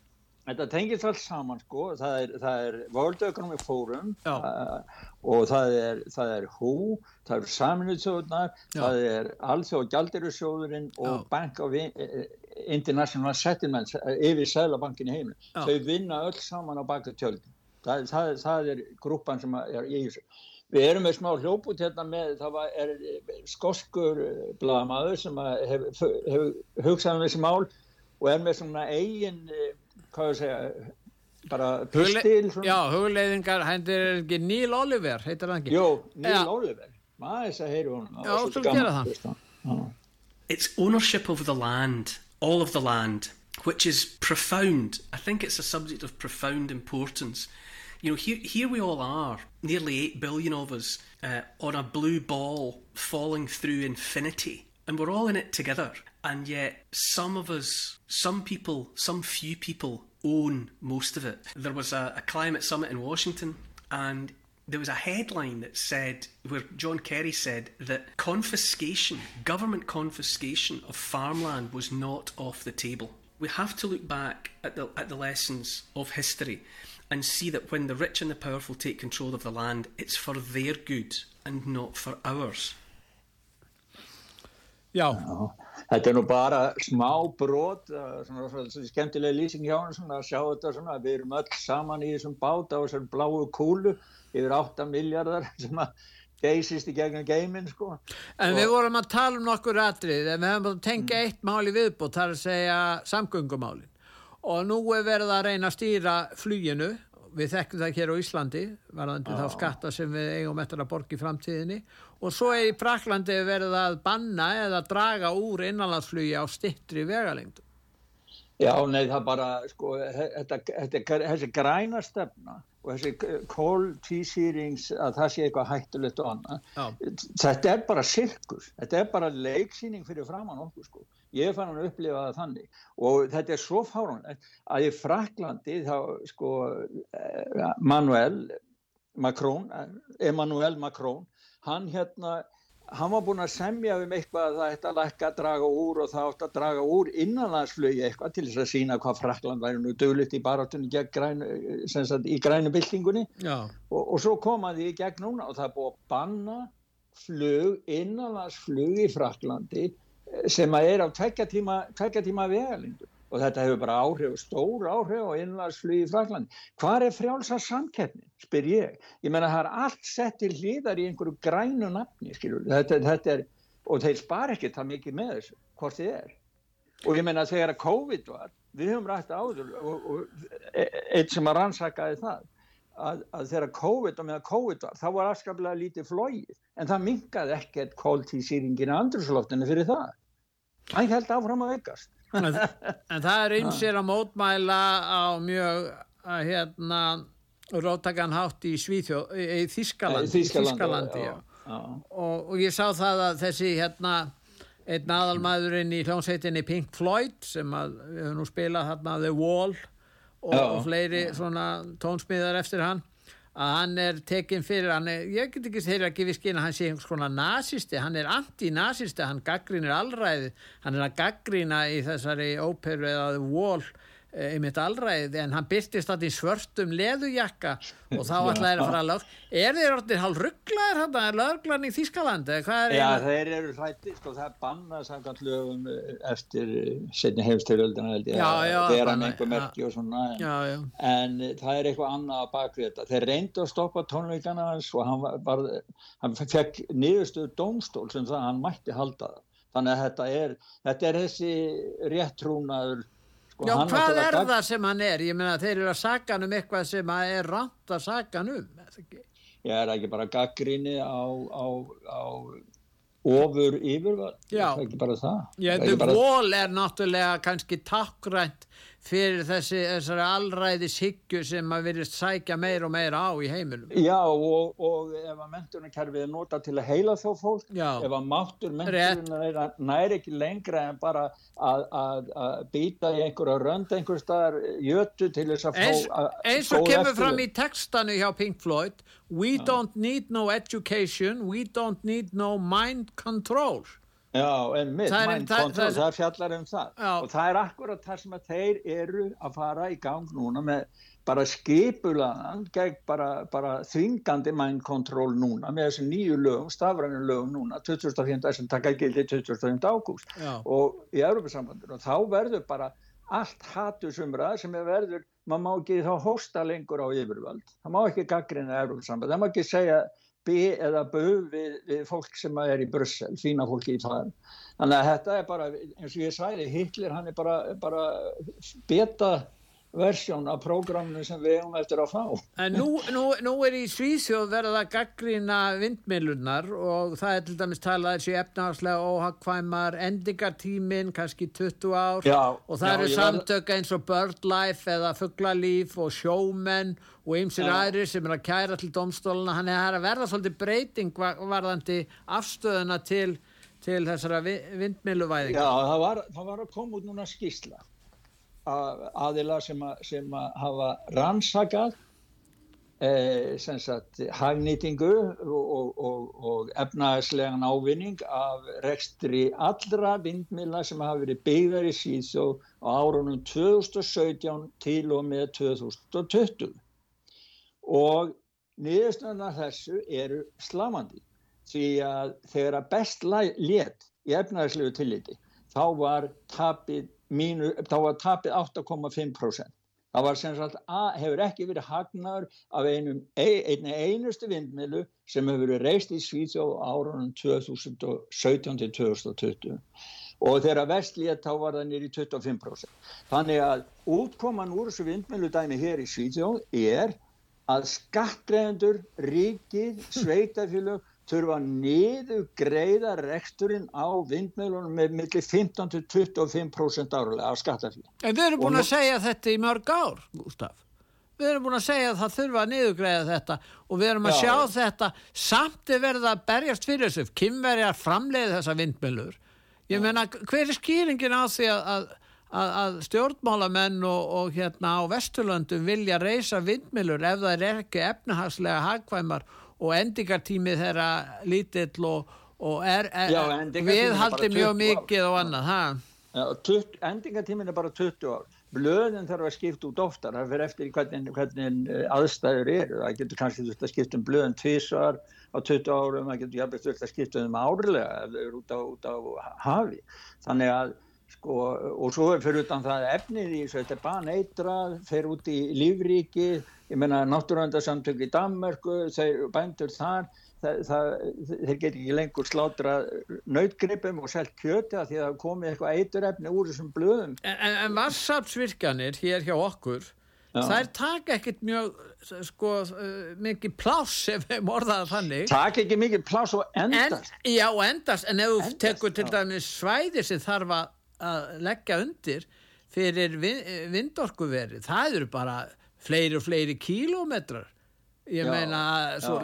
Þetta tengist allt saman sko, það er, það er World Economic Forum uh, og það er, það er WHO, það eru saminuðsjóðunar, það er Alþjóð Gjaldirisjóðurinn og. Bank of I- eh, International Settlements eh, yfir Sælabankin í heiminu. Já. Þau vinna öll saman á baka tjöldin. Það, það, það er grúpan sem er í þessu. Við erum með smá hljóput hérna með, það var, er eh, skoskur blaðamaður sem að hefur hef, hugsað um þessi mál og er með svona eigin, eh, hvað ég segja, bara pistil. svona- Já, hugleiðingar, hendur er ekki Neil Oliver, heitir hann ekki? Jó, Neil Já. Oliver, maður þess að heyri honum. Já, þú það. það. It's ownership of the land, all of the land, which is profound. I think it's a subject of profound importance. You know, here, here we all are, nearly 8 billion of us, uh, on a blue ball falling through infinity. And we're all in it together. And yet, some of us, some people, some few people own most of it. There was a, a climate summit in Washington, and there was a headline that said, where John Kerry said that confiscation, government confiscation of farmland was not off the table. We have to look back at the, at the lessons of history and see that when the rich and the powerful take control of the land, it's for their good and not for ours. Já, uh-huh. Þetta er nú bara smá brot, uh, svona, svona, skemmtilega lýsing hjá hann, svona, að sjá þetta svona, að við erum öll saman í þessum bát á þessar bláu kúlu, yfir 8 miljardar sem að geysist í gegnum geiminn, sko. en Og- við vorum að tala um nokkur atrið, en við hefum að tengja eitt máli viðbútt, það er að segja samgöngumálin. Og nú er verið að reyna að stýra fluginu, við þekkum það hér á Íslandi, varðandi þá skatta sem við eigum eftir að borga í framtíðinni, og svo er í Praklandi verið að banna eða draga úr innanlandsflugi á stittri vegalengdu. Já, nei, það bara, sko, þetta, þetta, þessi græna stefna og þessi kóltísýrings að það sé eitthvað hættulegt og annað, Já. þetta er bara sirkus, þetta er bara leiksýning fyrir framann okkur, sko. Ég fann hann að upplifa það þannig og þetta er svo fáránlegt að í Fraklandi þá, sko, eh, Manuel Macron, eh, Emmanuel Macron, hann hérna hann var búin að semja um eitthvað að það ætti að lækka að draga úr og það átti að draga úr innanlandsflögi eitthvað til þess að sína hvað Frakland væri nú dögligt í barátunni græn, sagt, í grænu byltingunni. Og, og svo komaði í gegn núna og það búin að banna flug, innanlandsflug í Fraklandi eh, sem að er á tvekja tíma, tíma vegalindu og þetta hefur bara áhrif, stór áhrif á innlandsflug í Fraklandi. Hvað er frjálsa samkeppni, spyr ég. Ég menna það er allt sett til hlýðar í einhverju grænu nafni, skilur. Þetta, þetta er, og þeir spar ekki það mikið með þessu, hvort þið er. Og ég menna þegar að COVID var, við höfum rætt áður og, og eitt sem að rannsakaði það, að, að þegar COVID og meðan COVID var, þá var afskaplega lítið flóið, en það mingaði ekkert kóltísýringin að andrusloftinu fyrir það. Það held áfram að veikast en, en það er einsir að mótmæla á mjög að hérna róttakann hátt í Svíþjó í Þískalandi, Þískalandi já, já. Og, og ég sá það að þessi hérna einn aðalmaðurinn í hljómsveitinni Pink Floyd sem að við höfum nú spilað hérna The Wall og, og fleiri svona tónsmíðar eftir hann að hann er tekinn fyrir er, ég get ekki þeirra að gefa skinn að hann sé einhvers konar nazisti, hann er anti-nazisti hann gaggrínir allræði hann er að gaggrína í þessari óperu eða Wall einmitt allræðið en hann byrtist alltaf í svörstum leðujakka og þá ætlaði þeir að fara að lög er þeir orðin hálf rugglaðir hann er löglan í Þískaland Já hérna? þeir eru hrætti sko það bannað samkvæmt lögum eh, eftir eh, setni hefstöðuöldina það er hann einhver merki og svona en, já, já. en það er eitthvað annað að baka þetta þeir reyndu að stoppa tónleikana og hann, var, hann fekk niðurstöðu dómstól sem það hann mætti halda það þannig að þetta er, þetta er þessi réttrúnaður Sko, Já, hvað er gag... það sem hann er? Ég meina þeir eru að saga hann um eitthvað sem er ránt að saga hann um. Ég er ekki bara gaggrinni á, á, á ofur yfirvald. Já. Það er ekki bara það. Já, bara... vol er náttúrulega kannski takkrænt fyrir þessi þessari allræðis hyggju sem að verðist sækja meir og meir á í heiminum. Já og, og ef að mentunarkerfið er nota til að heila þó fólk, Já. ef að máttur mentunar næri ekki lengra en bara að, að, að býta í einhverja rönd einhver staðar jötu til þess að fá að eins og kemur fram í textanu hjá Pink Floyd We Já. don't need no education, we don't need no mind control Já, en mitt, mind control, það fjallar um það já. og það er akkurat það sem að þeir eru að fara í gang núna með bara skipulaðan gegn bara, bara þvingandi mind control núna með þessi nýju lögum, stafræðinu lögum núna 2005. sem taka gildi 2005. ágúst og í Európa-sambandinu og þá verður bara allt hatusumrað sem er verður, maður má ekki þá hosta lengur á yfirvöld, það má ekki gaggrina Európa-samband, það má ekki segja B eða B við, við fólk sem er í Brussel, fína fólki í það. Þannig að þetta er bara, eins og ég svæði, Hitler hann er bara, bara beta versjón af prógraminu sem við hefum eftir að fá. En nú, nú, nú er í Svíþjóð verið að gaggrýna vindmilunar og það er til dæmis talað þessi efnahagslega óhagkvæmar endingartímin, kannski 20 ár já, og það já, eru samtök eins og BirdLife eða Fugglalíf og Sjómenn og ymsir aðri sem er að kæra til domstóluna, hann er að verða svolítið breyting varðandi afstöðuna til, til þessara vindmiluvæðinga. Já, það var, það var að koma út núna skísla aðila sem, að, sem að hafa rannsakað eh, sagt, hagnýtingu og, og, og, og efnaðslegan ávinning af rekstri allra vindmila sem hafa verið byggðar í síðsó á árunum 2017 til og með 2020 og niðurstöndar þessu eru slamandi því að þegar að best létt í efnaðslegu tilliti þá var tapið mínu, þá var tapið 8,5%. Það var sem sagt að hefur ekki verið hagnar af einum, einni einustu vindmilu sem hefur verið reist í Svíþjóð árunum 2017 til 2020 og þegar vestlið þá var það nýri 25%. Þannig að útkoman úr þessu vindmilu dæmi hér í Svíþjóð er að skattreðendur, ríkið, sveitafélög þurfa að niður greiða reksturinn á vindmjölunum með millir 15-25% árlega af skattafíð. En við erum búin nú... að segja þetta í mörg ár, Gustaf. Við erum búin að segja að það þurfa að niðurgreiða þetta og við erum að Já. sjá þetta samt er verið að berjast fyrir þessu. Kimverjar framleiði þessa vindmjölur. Ég menna, hver er skýringin á því að, að, að, að stjórnmálamenn og, og hérna á Vesturlöndum vilja reysa vindmjölur ef það er ekki efnahagslega hagkvæmar og endingartímið þeirra lítill og, og er, er Já, endingartíminn við bara haldi 20 mjög ár. mikið og annað tutt- endingatíminn er bara 20 ár. Blöðin þarf að skipta út oftar, það fyrir eftir hvernig, hvernig eh, aðstæður eru. Það getur kannski þurft að skipta um blöðin tvísvar á 20 árum, það getur jafnveg þurft að skipta um árlega ef þau eru út á, út á hafi. Þannig að, sko, og svo er fyrir utan það efnið í þessu, þetta er bara neitrað, fer út í lífríki, ég meina náttúröndarsamtök í Danmörku, þeir bændur þar, það, það, þeir get ekki lengur slátra nautgripum og selt kjöti að því að það komið eitthvað eiturefni úr þessum blöðum. En, en, vassafsvirkanir hér hjá okkur, Já. þær taka ekkit mjög sko, mikið pláss ef við morðaða þannig. Takk ekki mikið pláss og endast. En, já, endast, en ef þú tekur til dæmis svæði sem þarf að- að leggja undir fyrir vin, vindorkuveri, það eru bara fleiri og fleiri kílómetrar. Ég Já, meina, svo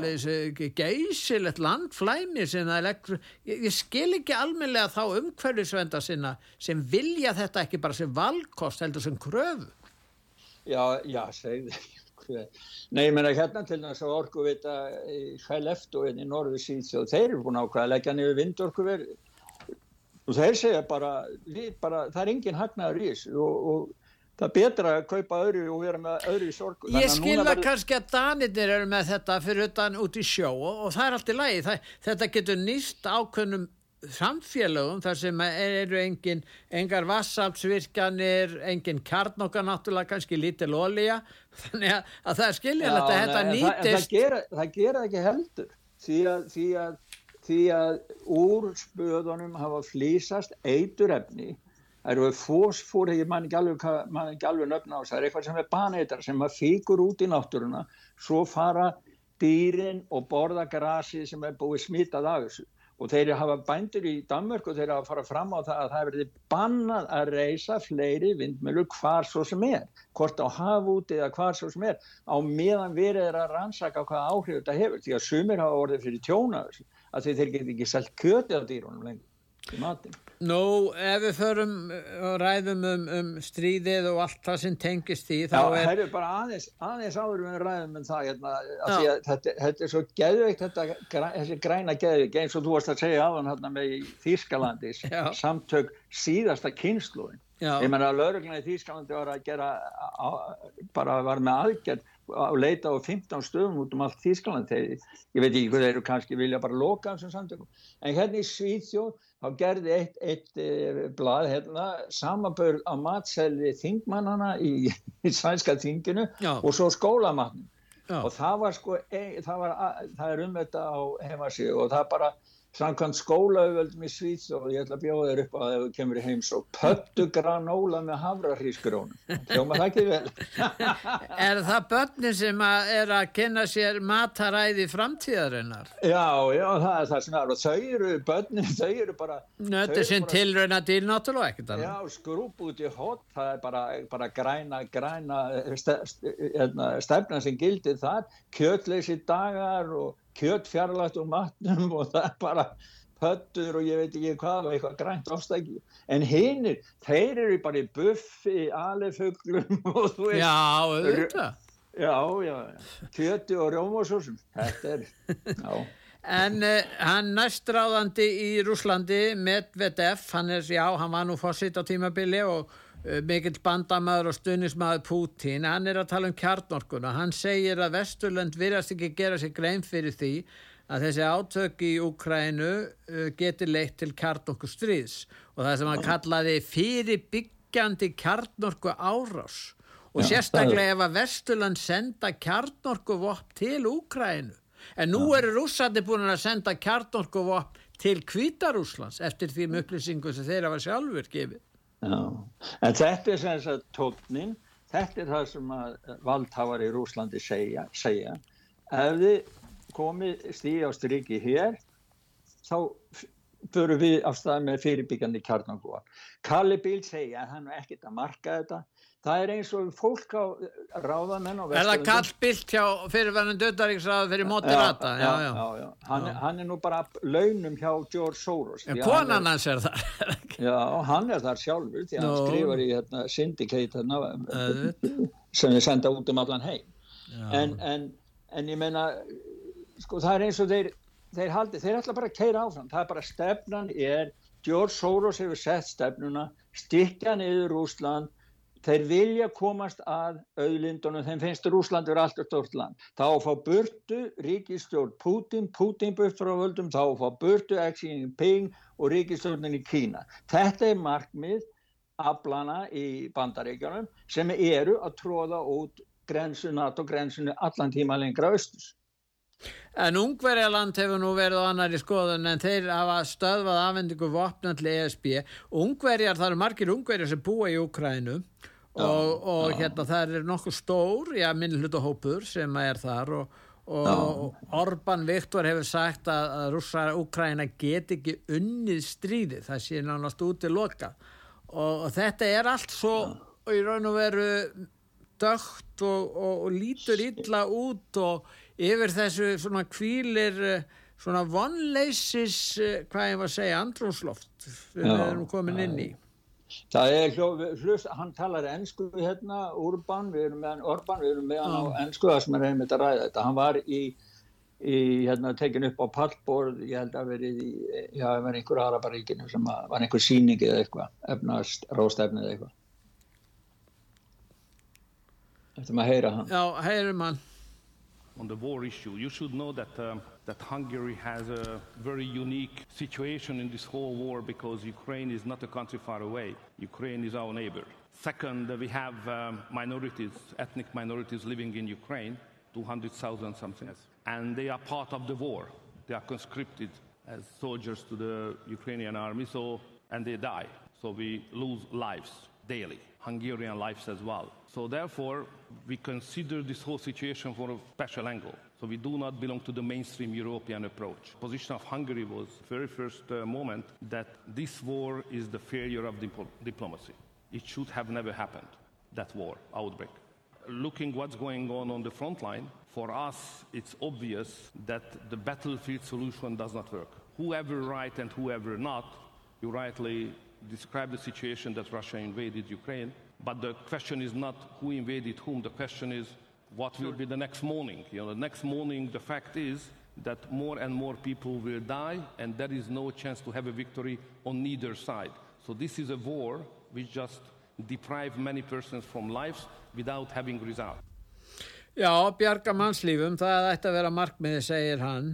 geysilegt landflæmi leggur, ég, ég skil ekki almennilega þá umhverfisvenda sinna sem vilja þetta ekki bara sem valkost heldur sem kröfu. Já, já, segðu. Nei, ég meina hérna til þess að orkuvita í Skæleftu og hérna í Norður Síðsjóð, þeir eru búin að ákveða að leggja niður vindorkuveri og þeir segja bara, bara það er engin hagnaður í þessu og, og það er betra að kaupa öðru og vera með öðru í sorgu. Ég skil það kannski að Danirnir eru með þetta fyrir utan út í sjó og, og það er allt í lagi. Það, þetta getur nýst ákveðnum samfélögum þar sem eru engin, engar vassalpsvirkanir, engin kjarnokkar náttúrulega, kannski lítil olía. Þannig að, að það er skiljanlegt að þetta en það, það, nýtist. gera, það gera ekki heldur því að, því að, því að úr spöðunum hafa flýsast eiturefni það eru fósfór, ég man ekki alveg, alveg nöfna á þess, það er eitthvað sem er baneitar sem að fíkur út í náttúruna svo fara dýrin og borða grasi sem er búið smitað af þessu og þeir hafa bændur í Danmörk og þeir hafa fara fram á það að það verði bannað að reysa fleiri vindmjölur hvar svo sem er. Hvort á hafúti eða hvar svo sem er. Á meðan verið er að rannsaka hvað áhrif þetta hefur. Því að sumir hafa orðið fyrir tjóna af þessu. Að þeir get ekki selt kjöti af dýrunum lengur matinn Nú, ef við förum og ræðum um, um stríðið og allt það sem tengist því, þá Já, er... herru, bara aðeins, aðeins áður við ræðum um það, hérna, að að þetta, þetta er svo geðveikt, þetta, þessi græna geðveikt, eins og þú varst að segja áðan hérna með í Þýskalandi, Já. samtök síðasta kynsluðin. Ég menna að lauruglan í Þýskalandi var að gera, á, bara var með aðgerð að leita á 15 stöðum út um allt Þýskaland. Þeir, ég veit ekki hvað þeir eru kannski vilja bara loka þessum samtökum. En hérna í Svíþjóð, þá gerði eitt, eitt e, blað hérna, samanbörð á matselvi þingmannana í, í sænska þinginu Já. og svo skólamatnum. Já. Og það var sko, e, það, var, það er um þetta á heimasíðu og það bara samkvæmt skólaauðvöldum í Svíþ og ég ætla að bjóða þér upp á það ef þú kemur í heims og pöttu granóla með havrahrísgrónum. Hljóma það ekki vel? Er það börnin sem að er að kynna sér mataræði framtíðarinnar? Já, já, það er það sem er og þau eru, börnin, þau eru bara Nöttu sem tilrauna til náttúrulega ekkert. Já, skrúp út í hot, það er bara, bara græna, græna ste, hérna, stefna sem gildir þar, kjötleysi dagar og kjött fjarlægt úr matnum og það er bara pöttur og ég veit ekki hvað og eitthvað grænt ofstæki. En hinnir, þeir eru bara í buffi, alifuglum og þú veist. Já, auðvitað. Já, já, kjöti og rjómasósum, þetta er, já. En uh, hann næstráðandi í Rúslandi, Medvedev, hann er, já, hann var nú fósitt á tímabili og mikill bandamaður og stuðnismadur Putin, hann er að tala um kjarnorkuna. Hann segir að Vesturlönd virðast ekki gera sér grein fyrir því að þessi átök í Úkrænu uh, geti leitt til kjarnorku stríðs og það sem hann kallaði fyrirbyggjandi kjarnorku árás og Já, sérstaklega ef að Vesturland senda kjarnorkuvopp til Úkrænu en nú eru rússandi búin að senda kjarnorkuvopp til Kvítarúslands eftir því upplýsingu sem þeir hafa sjálfur gefið Já, en þetta er sem að tóknin, þetta er það sem að valdhafar í Rúslandi segja, segja. Ef þið komið stíði á striki hér, þá förum við af stað með fyrirbyggjandi kjarnangúa. Kalli Bíl segja að hann er ekkert að marka þetta. Það er eins og fólk á ráðamenn á Er það kallbilt hjá fyrirverðin döttaríksraðu fyrir mótirata? Já, já, já, já. Hann, hann er nú bara launum hjá George Soros. En konan hans er það. Já, hann er þar sjálfur því að hann skrifar í hérna, syndicate hérna, sem þið senda út um allan heim en, en, en ég meina sko það er eins og þeir þeir, haldi, þeir ætla bara að keira áfram það er bara stefnan er George Soros hefur sett stefnuna stikka niður Rúsland þeir vilja komast að auðlindunum, þeim finnst Rúsland verið alltaf stort land. Þá að fá burtu ríkistjórn Putin, Putin burt frá völdum, þá að fá burtu Xi Jinping og ríkistjórnin í Kína. Þetta er markmið aflana í bandaríkjunum sem eru að tróða út grensu, NATO-grensunu allan tíma lengra austus. En Ungverjaland hefur nú verið á annari skoðun en þeir hafa stöðvað afhendingu vopnalli ESB. Ungverjar, það eru margir ungverjar sem búa í Ukrænu og, og hérna það er nokkuð stór, já, minn hlutahópur sem er þar og, og Orban Viktor hefur sagt að, að rússar Ukræna get ekki unnið stríði, það sé nánast út í loka. Og, og þetta er allt svo í raun og veru dögt og lítur illa út og yfir þessu svona kvílir svona vonleisis, hvað ég var að segja, andrúnsloft við erum komin inn í. Það er hlust, hann talar ennsku hérna, Urban, við erum með hann Orban, við erum með hann á ennsku það sem er einmitt að ræða þetta. Hann var í, í hérna, tekin upp á pallborð, ég held að verið í, já, það var einhver Araparíkinu sem að, var einhver síningi eða eitthvað, efnast, rástefni eða eitthvað. Þetta maður heyra hann. Já, heyrum hann. On the war issue, you should know that um, that Hungary has a very unique situation in this whole war because Ukraine is not a country far away. Ukraine is our neighbor. Second, we have um, minorities, ethnic minorities living in Ukraine, 200,000 something, and they are part of the war. They are conscripted as soldiers to the Ukrainian army, so and they die. So we lose lives daily, Hungarian lives as well. So therefore, we consider this whole situation from a special angle. So we do not belong to the mainstream European approach. Position of Hungary was very first uh, moment that this war is the failure of dipl diplomacy. It should have never happened, that war, outbreak. Looking what's going on on the front line, for us, it's obvious that the battlefield solution does not work. Whoever right and whoever not, you rightly describe the situation that Russia invaded Ukraine, but the question is not who invaded whom, the question is what will be the next morning. You know, the next morning, the fact is that more and more people will die, and there is no chance to have a victory on neither side. So this is a war which just deprive many persons from lives without having result. Já, bjarga mannslífum, það ætti að vera markmiði, segir hann.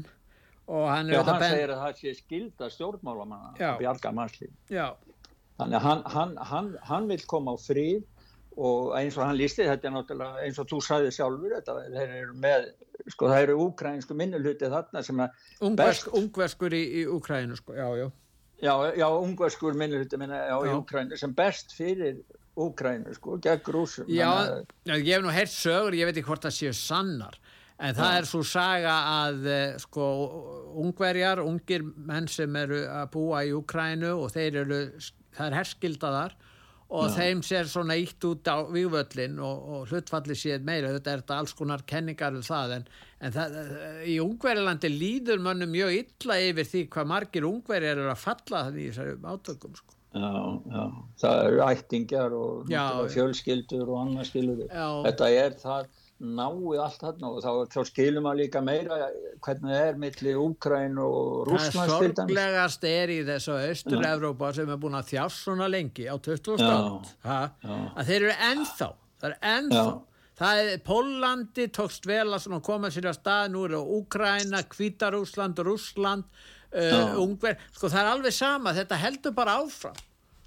Og hann, Já, hann ben... segir að það sé skilda stjórnmálamanna að bjarga mannslífum. Já. Þannig að hann, hann, hann, hann vil koma á frið og eins og hann lísti þetta er náttúrulega eins og þú sagði sjálfur þetta þeir eru með, sko það eru úkrænsku minnuluti þarna sem að Ungversk, best... Ungverskur í, í Úkrænu sko, já, já. Já, já, ungverskur minnuluti minna já, í Úkrænu sem best fyrir Úkrænu sko, gegn grúsum Já, að... já, ég hef nú heyrt sögur ég veit ekki hvort það séu sannar en það er svo saga að eh, sko ungverjar, ungir menn sem eru að búa í Úkrænu og þeir eru, það er herskildaðar og Já. þeim sér svona ítt út á vývöllin og, og hlutfalli sér meira. Þetta er þetta alls konar kenningar um það en, en það, í Ungverilandi líður mönnum mjög illa yfir því hvað margir Ungveri eru að falla þannig í þessari átökum sko. Já, já, það eru ættingjar og já, fjölskyldur og annað skilur þetta er það náið allt þarna og þá, þá skilum við líka meira hvernig það er millir Úkræn og Rúslands. Það sorglegast er í þessu Östur-Európa sem er búin að þjást svona lengi á 20. átt að þeir eru ennþá það er ennþá. Það er, Pólandi tókst vel að koma sér á stað, nú eru Úkræna Kvítarúsland, Rúsland uh, Ungver, sko það er alveg sama þetta heldur bara áfram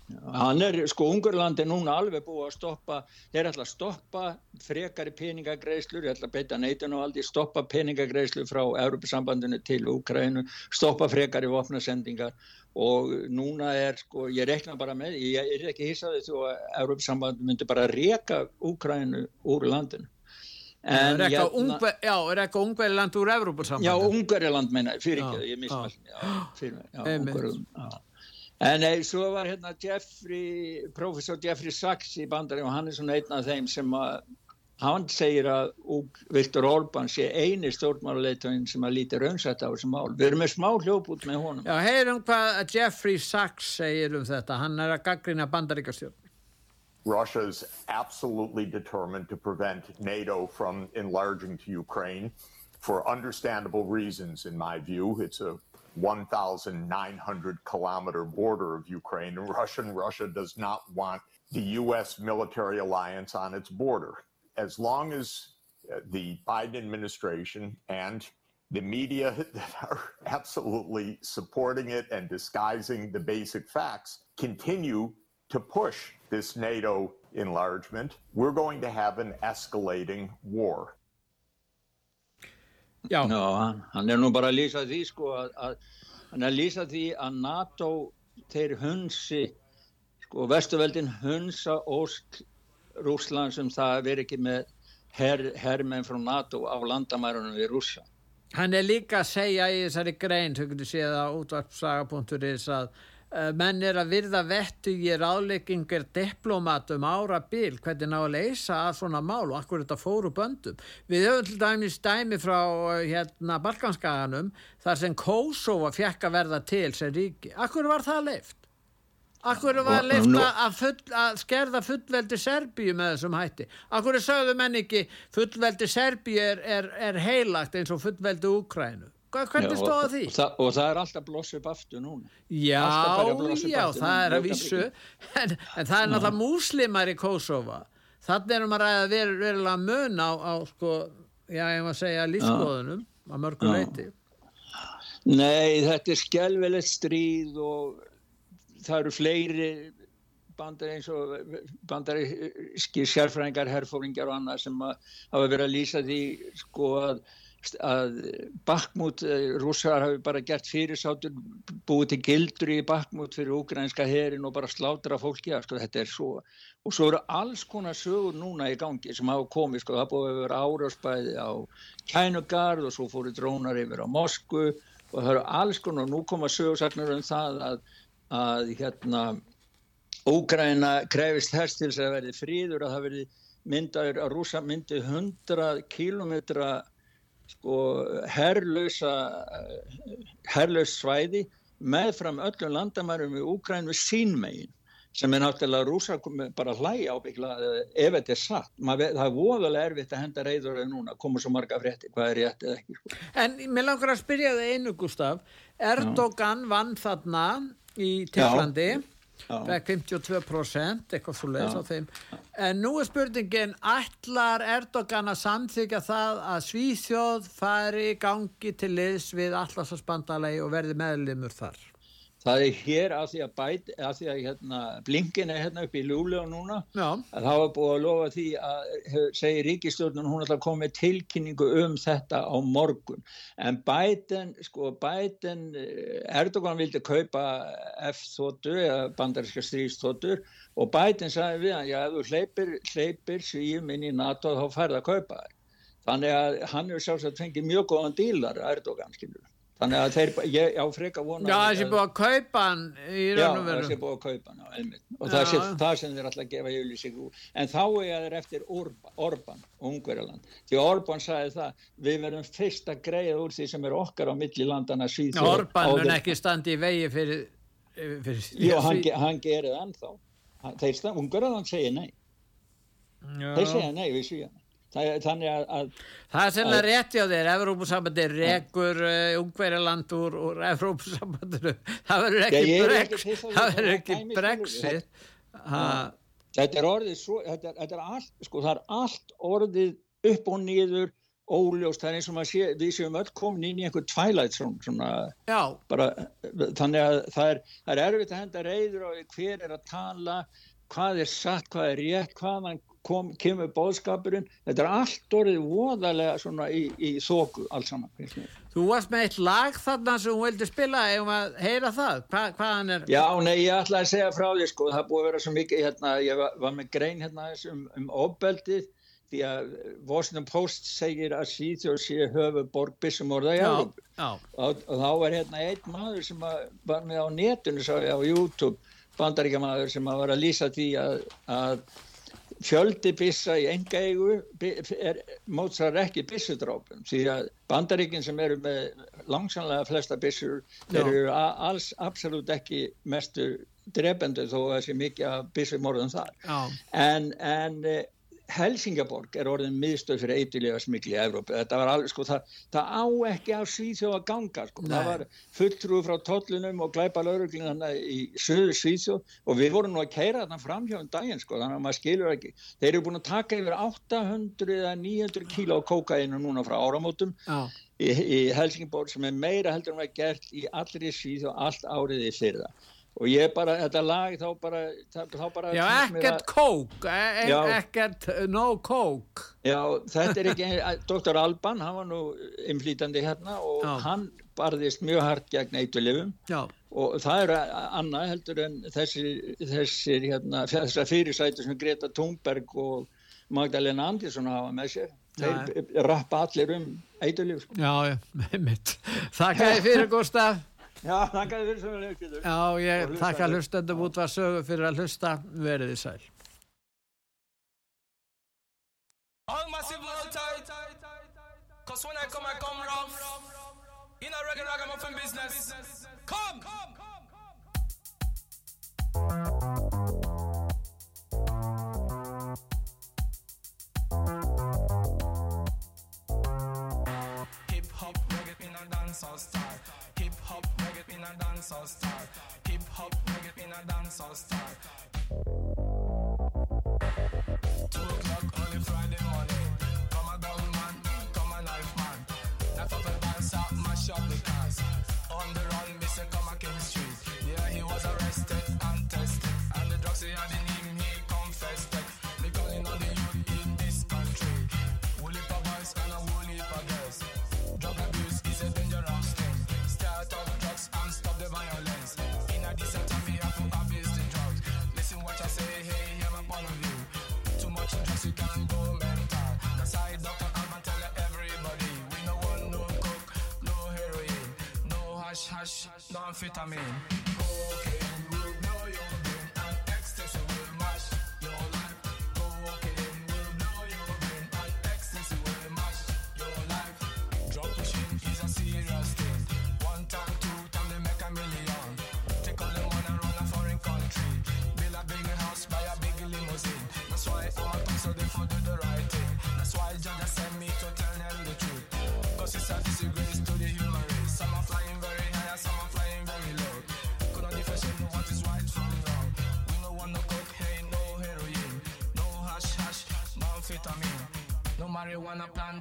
Hann er, sko, Ungurland er núna alveg búið að stoppa, þeir ætla að stoppa frekari peningagreislur, þeir ætla að beita neitin og aldrei stoppa peningagreislur frá Europasambandinu til Úkrænu, stoppa frekari vopnasendingar og núna er, sko, ég rekna bara með, ég er ekki hissaði þú að Europasambandinu myndi bara reka Úkrænu úr landinu. En er eitthvað ungver, já, er eitthvað Ungveriland úr Europasambandinu? Já, Ungveriland meina, fyrir ekki, ég mismæl, já, fyrir, já, Ungveriland, já. En nei, svo var hérna Jeffrey, professor Jeffrey Sachs í bandari og hann er svona einn af þeim sem að, hann segir að Viktor Orban sé eini stjórnmáluleitögin sem að líti raunsætt á þessum mál. Við erum með smá hljóput með honum. Já, heyrum hvað Jeffrey Sachs segir um þetta. Hann er að gaggrina bandaríkastjórn. Russia is absolutely determined to prevent NATO from enlarging to Ukraine. for understandable reasons, in my view. It's a 1,900 kilometer border of Ukraine, and Russia does not want the U.S. military alliance on its border. As long as uh, the Biden administration and the media that are absolutely supporting it and disguising the basic facts continue to push this NATO enlargement, we're going to have an escalating war. Já. Já, hann, er nú bara að lýsa því sko að, að hann er að lýsa því að NATO þeir hunsi sko vestuveldin hunsa ósk Rúsland sem það veri ekki með her, hermenn frá NATO á landamærunum við Rússa. Hann er líka að segja í þessari grein, þau getur séð á útvarpsaga.is að menn er að virða vettu í ráðleikingar diplomatum ára bil hvernig ná að leysa að svona mál og akkur þetta fóru böndum. Við höfum til dæmis dæmi frá uh, hérna Balkanskaganum þar sem Kosovo fekk að verða til sem ríki. Akkur var það leift? Akkur var leift að, full, að skerða fullveldi Serbíu með þessum hætti? Akkur sögðu menn ekki fullveldi Serbíu er, er, er heilagt eins og fullveldi Úkrænu? Hva- Hvernig stóða og- því? Og, það, og það er alltaf blossið upp aftur núna. Já, upp já, aftur það er að því. en, en það er náttúrulega múslimar í Kósova þannig erum að ræða ver, verulega mun á, á sko, já, ég maður segja lífskoðunum að mörgum leiti Nei, þetta er skelvelegt stríð og það eru fleiri bandar eins og bandaríski sérfræðingar, herfóringar og annað sem að hafa verið að lýsa því sko að, að Bakmút, rússar hafi bara gert fyrirsátur, búið til gildur í Bakmút fyrir ukrainska herin og bara slátra fólki sko svo og svo eru alls konar sögur núna í gangi sem hafa komið sko, það búið að vera árásbæði á Kænugarð og svo fóru drónar yfir á Mosku og það eru alls konar, nú koma sögursagnar um það að, að hérna Úgræna krefist þess til þess að verði fríður að það verði myndaður að rúsa myndi 100 kilometra sko herrlösa herrlaus svæði meðfram öllum landamærum í Úgræn við sínmegin sem er náttúrulega rúsa bara hlæg ábyggla ef þetta er satt. Maður, það er voðalega erfitt að henda reyður núna, koma svo marga frétti, hvað er rétt eða ekki sko. En mér langar að spyrja það einu, Gustaf Erdogan vann þarna í Tyrklandi fekk 52% eitthvað svo leiðis á þeim. En nú er spurningin ætlar Erdogan að samþykja það að Svíþjóð fari gangi til liðs við allarsvarsbandalegi og verði meðlimur þar Það er hér að því að, bæt, að, því að hérna, blinkin er hérna upp í Lúli og núna. Já. að það var búið að lofa því að segir ríkistjórnun hún ætla að koma með tilkynningu um þetta á morgun. En Biden, sko Biden eh, Erdogan vildi kaupa F-þóttu eða bandaríska stríðsþóttur og Biden sagði við hann, já ef þú hleypir, hleypir svíum inn í NATO þá færð að kaupa þær. Þannig að hann er sjálfsagt fengið mjög góðan dílar Erdogan skilur þannig að þeir, ég á freka vona Já, þessi búið að kaupa hann í Já, raun og veru sé búið að kaupa hann, já, einmitt. Og það, sé, Já. það sem þeir alltaf gefa yfirlýsing úr. En þá er þeir eftir Orban, Ungverjaland. Því Orban sagði það, við verðum fyrst að greiða úr því sem er okkar á milli landana síðan. Orban mun ekki standi í vegi fyrir, fyrir Jú, hann, hann gerir það ennþá. Þeir Ungverjaland segir nei. Já. Þeir segja nei við síðan. Þannig að, að Það er sem að- er rétt hjá þér, Evrópusambandi rekur uh, ungverjaland úr, úr Evrópusambandinu, það verður ekki, ég brex, ekki til þess að það verður er ekki brexit. Þetta er orðið svo, þetta er, þetta er allt, sko, það er allt orðið upp og niður óljóst, það er eins og maður sé, við séum öll komin inn í einhver twilight zone, svona, bara, þannig að það er, það er erfitt að henda reyður á hver er að tala, hvað er satt, hvað er rétt, hvaðan kom, kemur bóðskapurinn, þetta er allt orðið voðalega svona í, í þóku, allt saman. Þú varst með eitt lag þarna sem hún vildi spila, eigum að heyra það, Hva, hvaðan er... Já, nei, ég ætla að segja frá því, sko, það búið að vera svo mikið, hérna, ég var, var með grein hérna um, um ofbeldið, því að Washington Post segir að Svíþjóð sé höfuborg byssumorða í Já, Európu. já. Og, og þá var hérna einn maður sem var með á netinu, sá ég á YouTube, bandaríkjamaður sem að var að lýsa því að, að fjöldi byssa í enga eigu mótsar ekki byssudrápum því að bandaríkin sem eru með langsamlega flesta þeir eru alls absolutt ekki mestu drependu þó að það sé mikið að byssumorðum þar. En, en eh, Helsingaborg er orðin miðstöð fyrir eitthilífa smikli í Evrópu þetta var alveg sko það, það á ekki af Svíþjóð að ganga sko Nei. það var fulltrú frá tollunum og glæpa lauruglina þannig í söðu Svíþjóð og við vorum nú að keira þarna fram hjá um daginn sko þannig að maður skilur ekki þeir eru búin að taka yfir 800 eða 900 kíla á kókainu núna frá áramótum ah. í, í Helsingaborg sem er meira heldur en um var gert í allri Svíþjóð allt áriði fyrir það og ég bara, þetta lag þá bara, þá bara já, ekkert að... kók, e, e- já, ekkert eh, no kók. Já, þetta er ekki, eh, doktor Alban hann var nú inflítandi hérna og já. hann barðist mjög hardt gegn eitulifum og það er annað heldur en þessir, þessir hérna, þessar fyrirsætur sem Greta Thunberg og Magdalena Andersson hafa með sér. Þeir rappa allir um eitulif sko. já, mitt, þakka þér fyrir Gustaf Já, þakka þér sem við höfum Já, ég þakka hlustendum út var sögu fyrir að hlusta. Verið í sæl. All massive low tide Cause when I come I come rough. In a regular ragamuffin business. Amfetamin.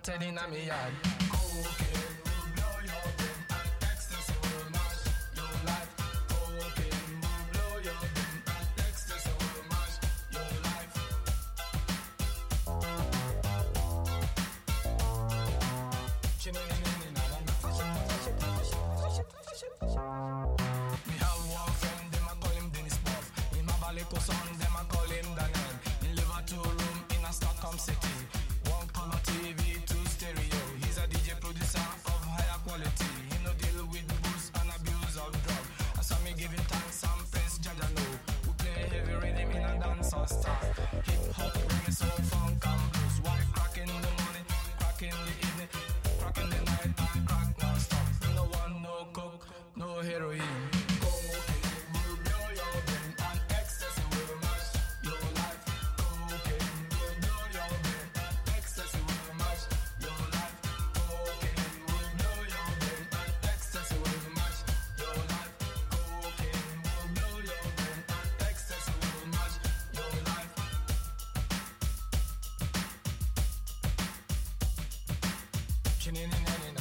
telling me I'm yard. Chinning and